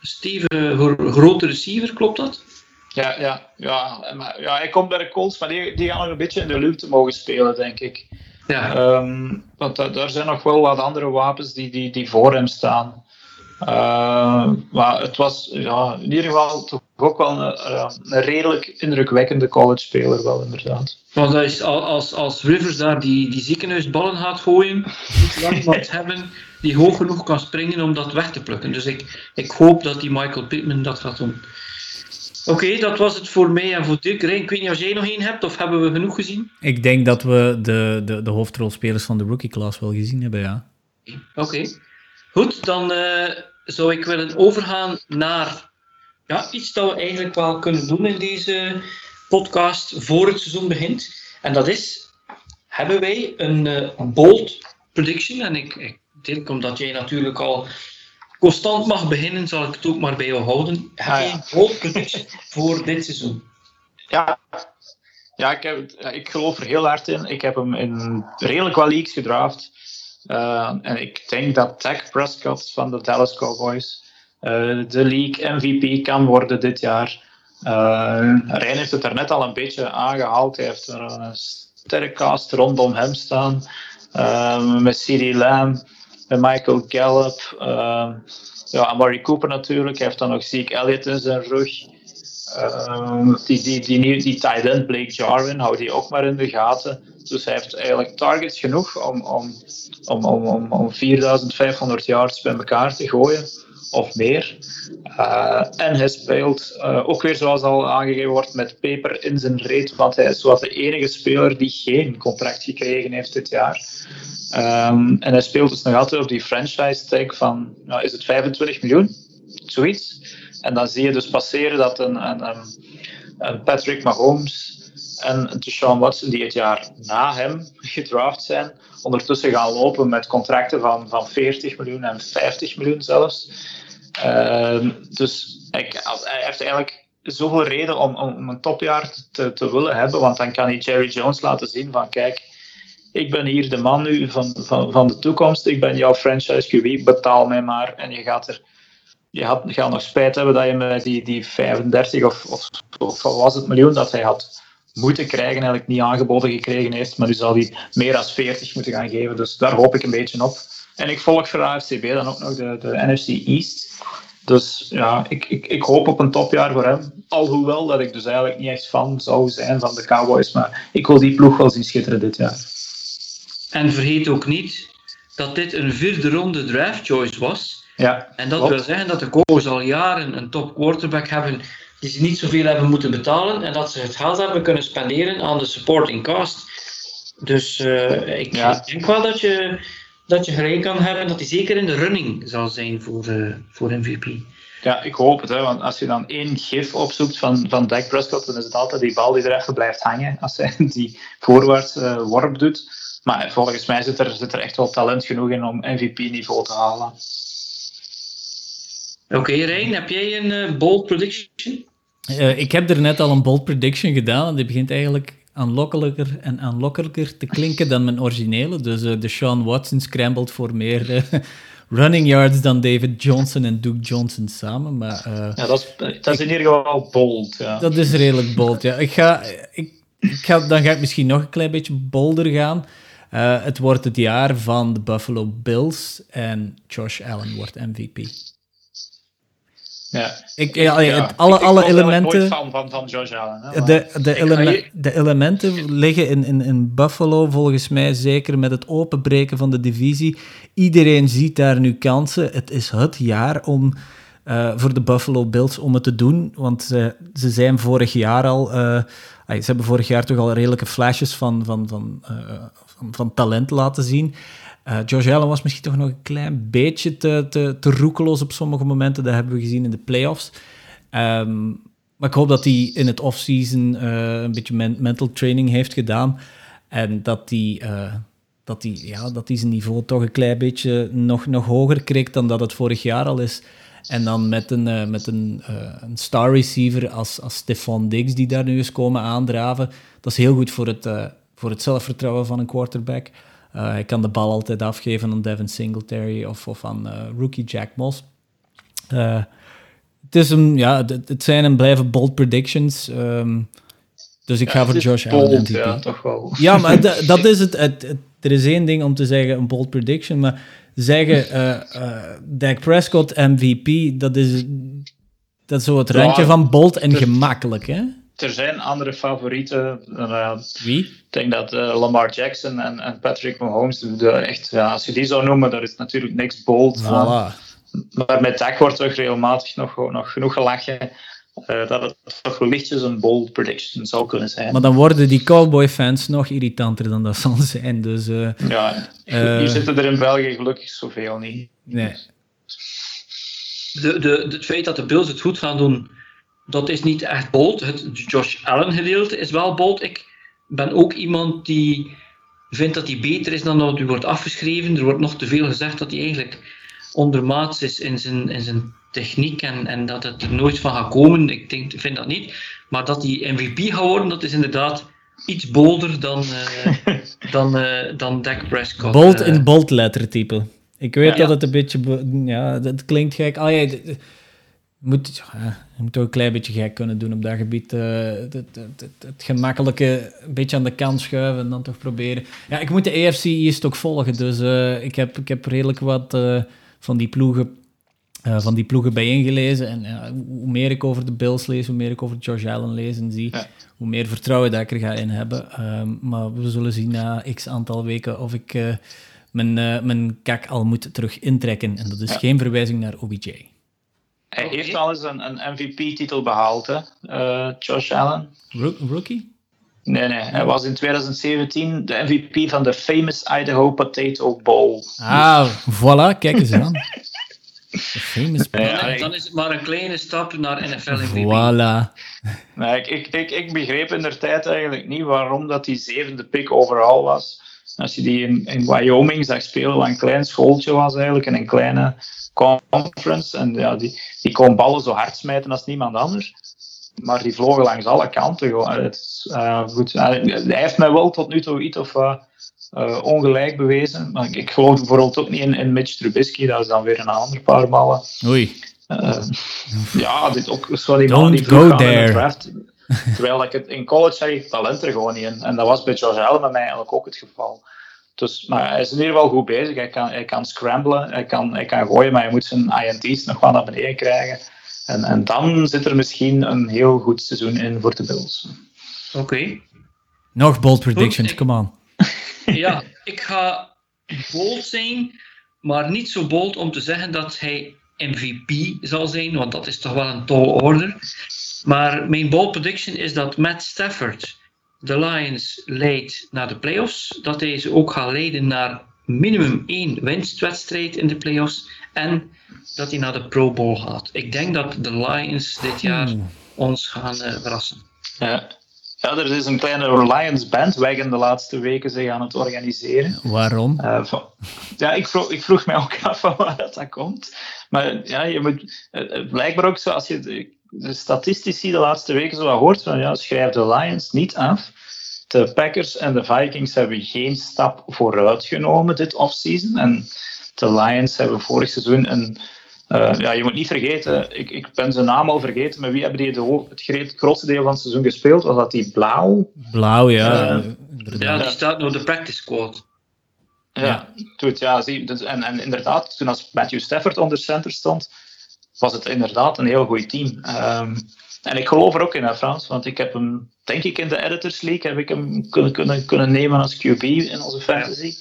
stevige, grote receiver, klopt dat? Ja, ja, ja, maar, ja, hij komt bij de Colts, maar die, die gaan nog een beetje in de luwte mogen spelen, denk ik. Ja. Um, want daar zijn nog wel wat andere wapens die, die, die voor hem staan. Uh, maar het was ja, in ieder geval toch ook wel een, een redelijk indrukwekkende college-speler, wel inderdaad. Want dat is, als, als Rivers daar die, die ziekenhuisballen gaat gooien, moet je iemand hebben die hoog genoeg kan springen om dat weg te plukken. Dus ik, ik hoop dat die Michael Pittman dat gaat doen. Oké, dat was het voor mij en voor Dirk. Rijn, ik weet niet of jij nog één hebt of hebben we genoeg gezien? Ik denk dat we de, de, de hoofdrolspelers van de rookie class wel gezien hebben, ja. Oké. Goed, dan uh, zou ik willen overgaan naar ja, iets dat we eigenlijk wel kunnen doen in deze podcast voor het seizoen begint. En dat is, hebben wij een, uh, bold prediction? En ik, ik denk omdat jij natuurlijk al constant mag beginnen, zal ik het ook maar bij jou houden. Heb ah, je een prediction voor dit seizoen? Ja, ja ik, heb, ik geloof er heel hard in. Ik heb hem in redelijk wel leagues gedraft. Uh, en ik denk dat Dak Prescott van de Dallas Cowboys uh, de league MVP kan worden dit jaar. Uh, Rijn heeft het er net al een beetje aangehaald. Hij heeft er een sterke cast rondom hem staan. Met CD Lamb, Michael Gallup. Uh, ja, Amari Cooper natuurlijk. Hij heeft dan nog Zeke Elliott in zijn rug. Uh, die, die, die, die, Blake Jarwin, houdt hij ook maar in de gaten. Dus hij heeft eigenlijk targets genoeg om, om, om, om, om, om 4500 yards bij elkaar te gooien of meer. Uh, en hij speelt uh, ook weer, zoals al aangegeven wordt, met peper in zijn reet, want hij is wat de enige speler die geen contract gekregen heeft dit jaar. Um, en hij speelt dus nog altijd op die franchise tag van, nou, is het 25 miljoen? Zoiets. En dan zie je dus passeren dat een, een, een Patrick Mahomes en Deshaun Watson, die het jaar na hem gedraft zijn, ondertussen gaan lopen met contracten van, van 40 miljoen en 50 miljoen zelfs. Uh, dus ik, hij heeft eigenlijk zoveel reden om, om een topjaar te, te willen hebben, want dan kan hij Jerry Jones laten zien van kijk, ik ben hier de man nu van, van, van de toekomst, ik ben jouw franchise QB, betaal mij maar en je gaat er je gaat nog spijt hebben dat je met die, die 35 of, of, of was het miljoen dat hij had moeten krijgen, eigenlijk niet aangeboden gekregen heeft. Maar nu zal hij meer dan 40 moeten gaan geven. Dus daar hoop ik een beetje op. En ik volg voor AFCB dan ook nog de, de NFC East. Dus ja, ik, ik, ik hoop op een topjaar voor hem. Alhoewel dat ik dus eigenlijk niet echt fan zou zijn van de Cowboys. Maar ik wil die ploeg wel zien schitteren dit jaar. En vergeet ook niet dat dit een vierde ronde draft choice was. Ja, en dat wil zeggen dat de Cowboys al jaren een top quarterback hebben die ze niet zoveel hebben moeten betalen en dat ze het geld hebben kunnen spenderen aan de supporting cast. Dus uh, ik, denk wel dat je, dat je gelijk kan hebben dat hij zeker in de running zal zijn voor, uh, voor MVP. Ja, ik hoop het. Hè, want als je dan één gif opzoekt van, van Dak Prescott, dan is het altijd die bal die er even blijft hangen als hij die voorwaarts uh, worp doet. Maar volgens mij zit er, zit er echt wel talent genoeg in om MVP-niveau te halen. Oké, okay, Rijn, heb jij een bold prediction? Uh, ik heb er net al een bold prediction gedaan en die begint eigenlijk aanlokkelijker en aanlokkelijker te klinken dan mijn originele. Dus uh, de Sean Watson scrambled voor meer uh, running yards dan David Johnson en Duke Johnson samen. Maar, ja, dat is, dat is in ieder geval bold. Ja. Dat is redelijk bold, ja. Ik ga, ik, ik ga, dan ga ik misschien nog een klein beetje bolder gaan. het wordt het jaar van de Buffalo Bills en Josh Allen wordt MVP. Ja. Ik, ja, Ja, het- alle, ik- ik alle elementen... fan van, van Josh Allen. Hè, De, de, je- de elementen liggen in, in, in Buffalo volgens mij zeker met het openbreken van de divisie. Iedereen ziet daar nu kansen. Het is het jaar om, eh, voor de Buffalo Bills om het te doen. Want ze, ze zijn vorig jaar al... eh, ay, ze hebben vorig jaar toch al redelijke flashes van, van, van, eh, van, van talent laten zien. Eh Josh Allen was misschien toch nog een klein beetje te, te, te roekeloos op sommige momenten. Dat hebben we gezien in de playoffs. Ehm, maar ik hoop dat hij in het offseason eh een beetje men- mental training heeft gedaan. En dat hij, eh, dat, hij, ja, dat hij zijn niveau toch een klein beetje nog, nog hoger kreeg dan dat het vorig jaar al is. En dan met een, eh, met een, een star receiver als, als Stefan Diggs, die daar nu is komen aandraven. Dat is heel goed voor het, voor het zelfvertrouwen van een quarterback. Eh, hij kan de bal altijd afgeven aan Devin Singletary of, of aan eh, rookie Jack Moss. Eh, het, is een, ja, het, het zijn en blijven bold predictions. ehm, dus ik ga voor Josh Allen. Ja, toch wel. Ja, maar da- dat is het, het, het- Er is één ding om te zeggen, een bold prediction, maar zeggen eh eh Dak Prescott MVP, dat is, dat is zo het Ja, randje van bold en gemakkelijk, hè? Er zijn andere favorieten. Eh, Wie? ik denk dat eh, Lamar Jackson en, en Patrick Mahomes, de, echt, ja, als je die zou noemen, daar is natuurlijk niks bold. Voilà. Maar met Dak wordt toch regelmatig nog, nog genoeg gelachen eh, dat het toch lichtjes een bold prediction zou kunnen zijn. Maar dan worden die Cowboy-fans nog irritanter dan dat zal zijn, dus... eh, ja, hier zitten er in België gelukkig zoveel niet. nee. de, de, het feit dat de Bills het goed gaan doen, dat is niet echt bold. Het Josh Allen gedeelte is wel bold. Ik ben ook iemand die vindt dat hij beter is dan dat hij wordt afgeschreven. Er wordt nog te veel gezegd dat hij eigenlijk ondermaats is in zijn, in zijn techniek en, en dat het er nooit van gaat komen. Ik denk, vind dat niet. Maar dat hij MVP gaat worden, dat is inderdaad iets bolder dan, eh, dan, eh, dan Dak Prescott. Bold Eh, in bold lettertype. Ik weet Ja. dat het een beetje... be- Ja, dat klinkt gek. Ah, ja, moet, ja, je moet toch een klein beetje gek kunnen doen op dat gebied. eh, het, het, het, gemakkelijke een beetje aan de kant schuiven en dan toch proberen. Ja, ik moet de AFC East ook volgen, dus eh, ik, heb, ik heb redelijk wat eh, van die ploegen... van die ploegen bijeengelezen. En hoe meer ik over de Bills lees, hoe meer ik over Josh Allen lees en zie, Ja. hoe meer vertrouwen dat ik er ga in hebben. Ehm, maar we zullen zien na x aantal weken of ik mijn, mijn kak al moet terug intrekken. En dat is Ja. geen verwijzing naar OBJ. Hij heeft al eens een, een MVP-titel behaald, hè? eh, Josh Allen. Rook- rookie? Nee, nee, hij was in 2017 de MVP van de famous Idaho Potato Bowl. Ah, voilà, kijk eens aan. Famous Ja, dan, ik- dan is het maar een kleine stap naar NFL MVP. Voilà. Nee, ik, ik, ik, ik begreep in der tijd eigenlijk niet waarom dat die zevende pick overal was. Als je die in, in Wyoming zag spelen, wat een klein schooltje was eigenlijk, en een kleine conference. En ja, die, die kon ballen zo hard smijten als niemand anders. Maar die vlogen langs alle kanten. Gewoon. Het is, eh, goed. Eh, hij heeft mij wel tot nu toe iets of eh, ongelijk bewezen. Maar ik, ik geloof bijvoorbeeld ook niet in, in Mitch Trubisky. Dat is dan weer een ander paar ballen. Oei. Eh, ja, dit ook zo die man die vroeg gaan in de draft. Terwijl ik het in college zag ik talent er gewoon niet in. En dat was bij Josh Allen bij mij eigenlijk ook het geval. Dus, maar hij is in ieder geval goed bezig. Hij kan, hij kan scramblen, hij kan, hij kan gooien, maar hij moet zijn INT's nog wel naar beneden krijgen. En, en dan zit er misschien een heel goed seizoen in voor de Bills. Oké. Nog bold predictions, Goed, ik- come on. Ja, ik ga bold zijn, maar niet zo bold om te zeggen dat hij MVP zal zijn, want dat is toch wel een tall order. Maar mijn bold prediction is dat Matt Stafford de Lions leidt naar de playoffs, dat hij ze ook gaat leiden naar minimum één winstwedstrijd in de playoffs en dat hij naar de Pro Bowl gaat. Ik denk dat de Lions dit jaar Oeh. ons gaan eh, verrassen. Ja. ja, er is een kleine Lions bandwagon de laatste weken zich aan het organiseren. Waarom? Eh, van- ja, ik vroeg, ik vroeg mij ook af van waar dat, dat komt. Maar ja, je moet, eh, blijkbaar ook zo, als je de, statistici de laatste weken zo wat hoort, van ja, schrijf de Lions niet af. De Packers en de Vikings hebben geen stap vooruit genomen dit offseason. En de Lions hebben vorig seizoen een. eh, ja, je moet niet vergeten, ik, ik ben zijn naam al vergeten, maar wie hebben die de, het grootste deel van het seizoen gespeeld? Was dat die blauw? Blauw, ja. Inderdaad. Ja, die staat nog de practice squad. Ja, Goed, ja zie, dus, en, en inderdaad, toen als Matthew Stafford onder center stond, was het inderdaad een heel goed team. Ehm, en ik geloof er ook in, hè, Frans, want ik heb hem, denk ik, in de Editors League heb ik hem kunnen, kunnen, kunnen nemen als QB in onze fantasy.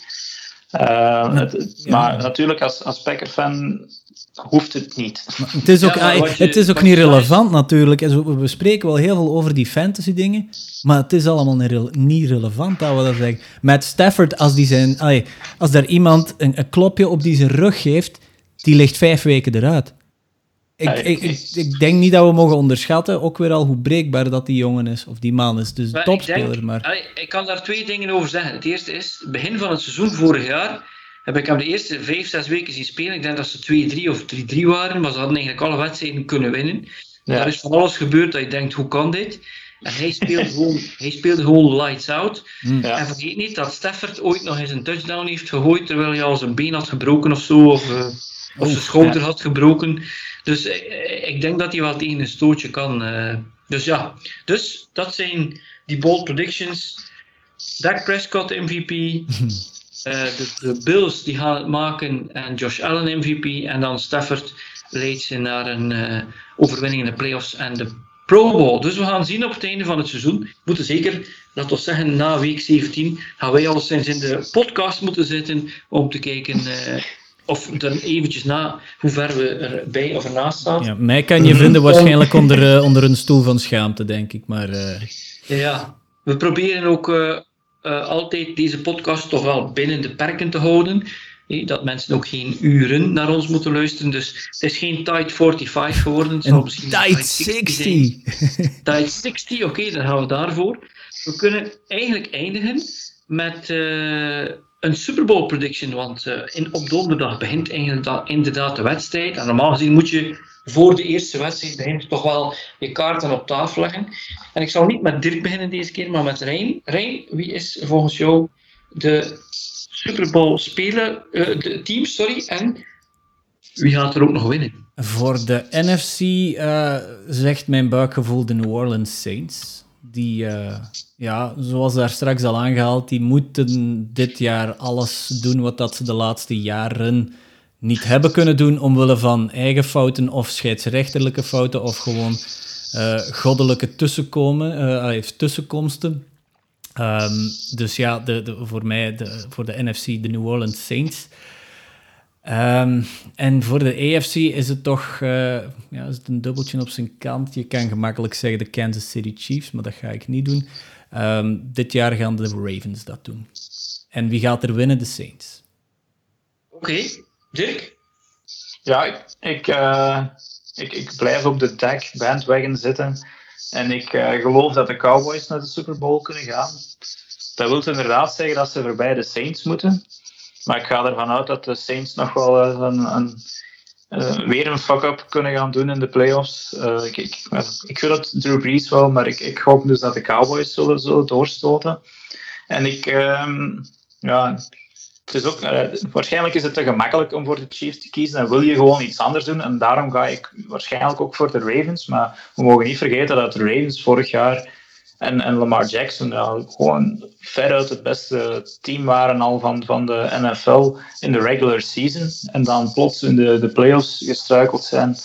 Uh, Maar natuurlijk, als, als Packer-fan hoeft het niet. het is ook, ja, het is ook niet relevant natuurlijk. We spreken wel heel veel over die fantasy dingen, maar het is allemaal niet relevant dat we dat zeggen. Met Stafford, als, die zijn, allee, als daar iemand een, een, klopje op die zijn rug geeft, die ligt vijf weken eruit. Ik, ik, ik, denk niet dat we mogen onderschatten, ook weer al hoe breekbaar dat die jongen is, of die man is. Dus maar topspeler, ik denk, maar... Ik kan daar twee dingen over zeggen. Het eerste is, begin van het seizoen vorig jaar heb ik hem de eerste vijf, zes weken zien spelen. Ik denk dat ze 2-3 of 3-3 waren, maar ze hadden eigenlijk alle wedstrijden kunnen winnen. Ja. Er is van alles gebeurd dat je denkt, hoe kan dit? En hij speelde gewoon, hij speelde gewoon lights out. Hmm. En vergeet niet dat Stafford ooit nog eens een touchdown heeft gegooid, terwijl hij al zijn been had gebroken of zo, of, uh, of zijn schouder had gebroken. Dus uh, ik denk dat hij wel tegen een stootje kan. Uh, dus ja, dus dat zijn die bold predictions. Dak Prescott MVP, Eh, de, de, Bills die gaan het maken en Josh Allen MVP. En dan Stafford leidt ze naar een overwinning in de playoffs en de Pro Bowl. Dus we gaan zien op het einde van het seizoen. We moeten zeker, laten we zeggen, na week 17 gaan wij alleszins in de podcast moeten zitten om te kijken. Uh, of dan eventjes na hoe ver we erbij of ernaast staan. Ja, mij kan je vinden waarschijnlijk onder, onder een stoel van schaamte, denk ik. Maar, Ja, we proberen ook uh, altijd deze podcast toch wel binnen de perken te houden. dat mensen ook geen uren naar ons moeten luisteren. Dus het is geen Tide 45 geworden. Het zal misschien Tide 60. Tide 60, oké, dan gaan we daarvoor. We kunnen eigenlijk eindigen met een Super Bowl prediction. Want uh, in, op donderdag begint eigenlijk inderdaad de wedstrijd. En normaal gezien moet je voor de eerste wedstrijd begint toch wel je kaarten op tafel leggen. En ik zal niet met Dirk beginnen deze keer, maar met Rijn. Rijn, wie is volgens jou de Super Bowl speler, uh, de team, sorry, en wie gaat er ook nog winnen? Voor de NFC uh, zegt mijn buikgevoel de New Orleans Saints. Die, uh, ja, zoals daar straks al aangehaald, die moeten dit jaar alles doen wat dat ze de laatste jaren niet hebben kunnen doen omwille van eigen fouten of scheidsrechterlijke fouten of gewoon uh, goddelijke tussenkomen, uh, tussenkomsten. Um, dus ja, de, de, voor mij, de, voor de NFC, de New Orleans Saints. Um, en voor de AFC is het toch uh, ja, is het een dubbeltje op zijn kant. Je kan gemakkelijk zeggen de Kansas City Chiefs, maar dat ga ik niet doen. Um, dit jaar gaan de Ravens dat doen. En wie gaat er winnen? De Saints. Oké, Dirk? Ja, ik, ik, uh, ik, ik, blijf op de deck bandwagon zitten. En ik uh, geloof dat de Cowboys naar de Super Bowl kunnen gaan. Dat wil inderdaad zeggen dat ze voorbij de Saints moeten. Maar ik ga ervan uit dat de Saints nog wel een, een uh, weer een fuck-up kunnen gaan doen in de playoffs. Uh, ik, ik, ik wil het Drew Brees wel, maar ik, ik hoop dus dat de Cowboys zullen, zullen doorstoten. En ik, um, ja, het is ook, uh, waarschijnlijk is het te gemakkelijk om voor de Chiefs te kiezen en wil je gewoon iets anders doen. En daarom ga ik waarschijnlijk ook voor de Ravens. Maar we mogen niet vergeten dat de Ravens vorig jaar en, en Lamar Jackson ja, gewoon veruit het beste team waren al van, van de NFL in de regular season. En dan plots in de, de playoffs gestruikeld zijn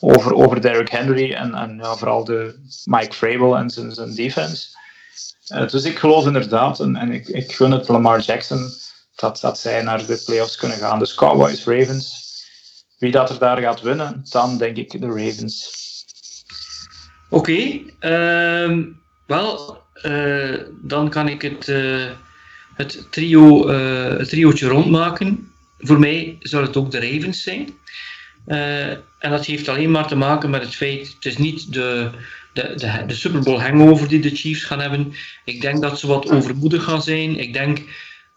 over, over Derrick Henry en, en ja, vooral de Mike Vrabel en zijn, zijn defense. Uh, dus ik geloof inderdaad, en, en ik, ik gun het Lamar Jackson dat, dat zij naar de playoffs kunnen gaan. Dus Cowboys, Ravens. Wie dat er daar gaat winnen, dan denk ik de Ravens. Oké, ehm, wel, uh, dan kan ik het, uh, het, trio, uh, het triootje rondmaken. Voor mij zou het ook de Ravens zijn. en dat heeft alleen maar te maken met het feit, het is niet de, de, de, de Super Bowl hangover die de Chiefs gaan hebben. Ik denk dat ze wat overmoedig gaan zijn. Ik denk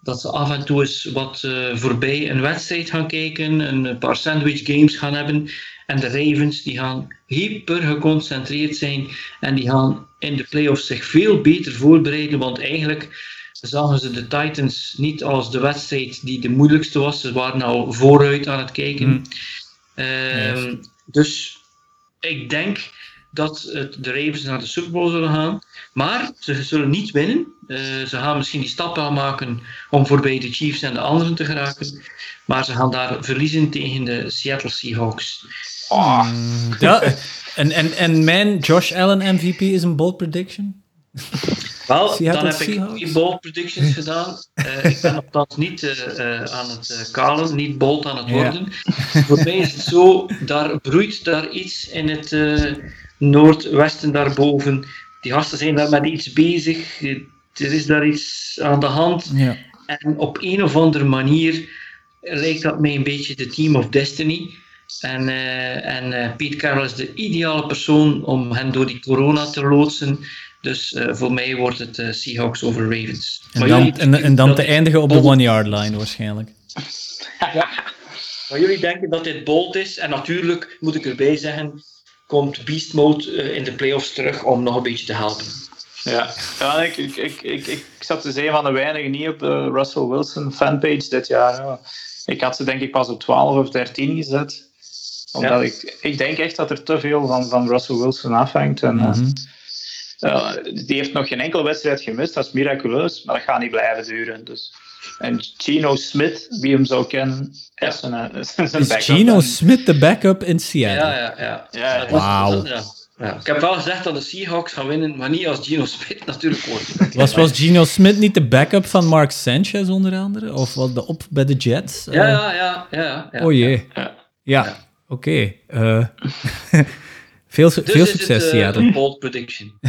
dat ze af en toe eens wat voorbij een wedstrijd gaan kijken, een paar sandwich games gaan hebben. En de Ravens die gaan hyper geconcentreerd zijn en die gaan in de playoffs zich veel beter voorbereiden, want eigenlijk zagen ze de Titans niet als de wedstrijd die de moeilijkste was. Ze waren al vooruit aan het kijken. Mm. Uh, Dus ik denk dat het, de Ravens naar de Super Bowl zullen gaan. Maar ze zullen niet winnen. Eh, ze gaan misschien die stap wel maken om voorbij de Chiefs en de anderen te geraken. Maar ze gaan daar verliezen tegen de Seattle Seahawks. Oh, Ja, en, en, en mijn Josh Allen MVP is een bold prediction? Wel, dan heb ik die bold predictions gedaan. Eh, ik ben nogthans niet eh, eh, aan het eh, kalen, niet bold aan het Ja. worden. Voor mij is het zo, daar broeit daar iets in het eh, noordwesten daarboven. Die gasten zijn daar met iets bezig. Er is daar iets aan de hand. Ja. En op een of andere manier lijkt dat mij een beetje de Team of Destiny. En, eh en eh, Pete Carroll is de ideale persoon om hen door die corona te loodsen. Dus eh, voor mij wordt het eh, Seahawks over Ravens. En Maar dan, jullie- en, en dan te eindigen op de bold. one-yard line waarschijnlijk. Maar jullie denken dat dit bold is. En natuurlijk moet ik erbij zeggen, komt Beast Mode eh, in de playoffs terug om nog een beetje te helpen. ja. ja ik, ik, ik, ik, ik zat dus een van de weinigen niet op de Russell Wilson fanpage dit jaar. ja. Ik had ze denk ik pas op 12 of 13 gezet. Omdat Ja. ik, ik denk echt dat er te veel van, van Russell Wilson afhangt. En, eh, Mhm. Uh, die heeft nog geen enkele wedstrijd gemist, dat is miraculeus, maar dat gaat niet blijven duren. Dus. En Gino Smith, wie hem zou kennen, is een, eh, is een Is backup. Gino En- Smith de backup in Seattle? ja, ja. Ja, Dat is- Wauw. dat- ja. Ja. Ik heb wel gezegd dat de Seahawks gaan winnen, maar niet als Gino Smith natuurlijk wordt. Was, was Gino Smith niet de backup van Mark Sanchez onder andere? Of wat de op bij de Jets? Ja, Eh, ja, ja. ja, ja. Oh jee. Ja. Ja, oké. Eh, veel, su- Dus veel is succes, het, eh, Seattle. een bold prediction.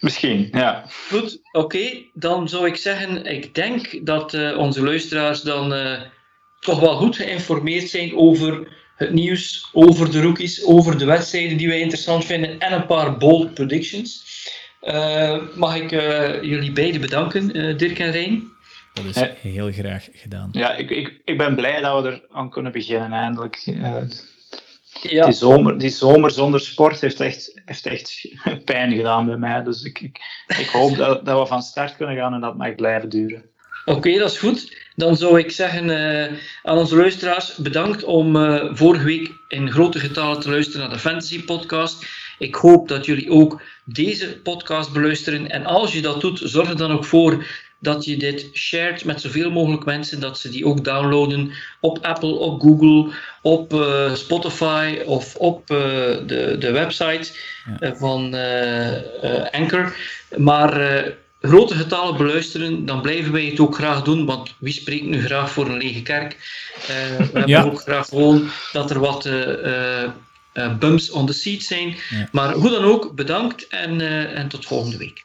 Misschien, ja. Goed, oké. Dan zou ik zeggen, ik denk dat eh, onze luisteraars dan eh, toch wel goed geïnformeerd zijn over het nieuws, over de rookies, over de wedstrijden die wij interessant vinden en een paar bold predictions. Eh, mag ik eh, jullie beiden bedanken, eh, Dirk en Rijn? Dat is Ja. heel graag gedaan. ja ik, ik, ik ben blij dat we er aan kunnen beginnen eindelijk. Eh, Ja, die, zomer, die zomer zonder sport heeft echt, heeft echt pijn gedaan bij mij. Dus ik, ik, ik hoop dat, dat we van start kunnen gaan en dat mag blijven duren. Oké, dat is goed. Dan zou ik zeggen eh, aan onze luisteraars, bedankt om eh, vorige week in grote getallen te luisteren naar de Fantasy Podcast. Ik hoop dat jullie ook deze podcast beluisteren. En als je dat doet, zorg er dan ook voor dat je dit shared met zoveel mogelijk mensen, dat ze die ook downloaden op Apple, op Google, op eh, Spotify of op eh, de, de website Ja. eh, van Anchor. Maar grote getallen beluisteren, dan blijven wij het ook graag doen, want wie spreekt nu graag voor een lege kerk? We hebben Ja. ook graag gewoon dat er wat eh, bumps on the seat zijn. Ja. Maar hoe dan ook, bedankt en, en tot volgende week.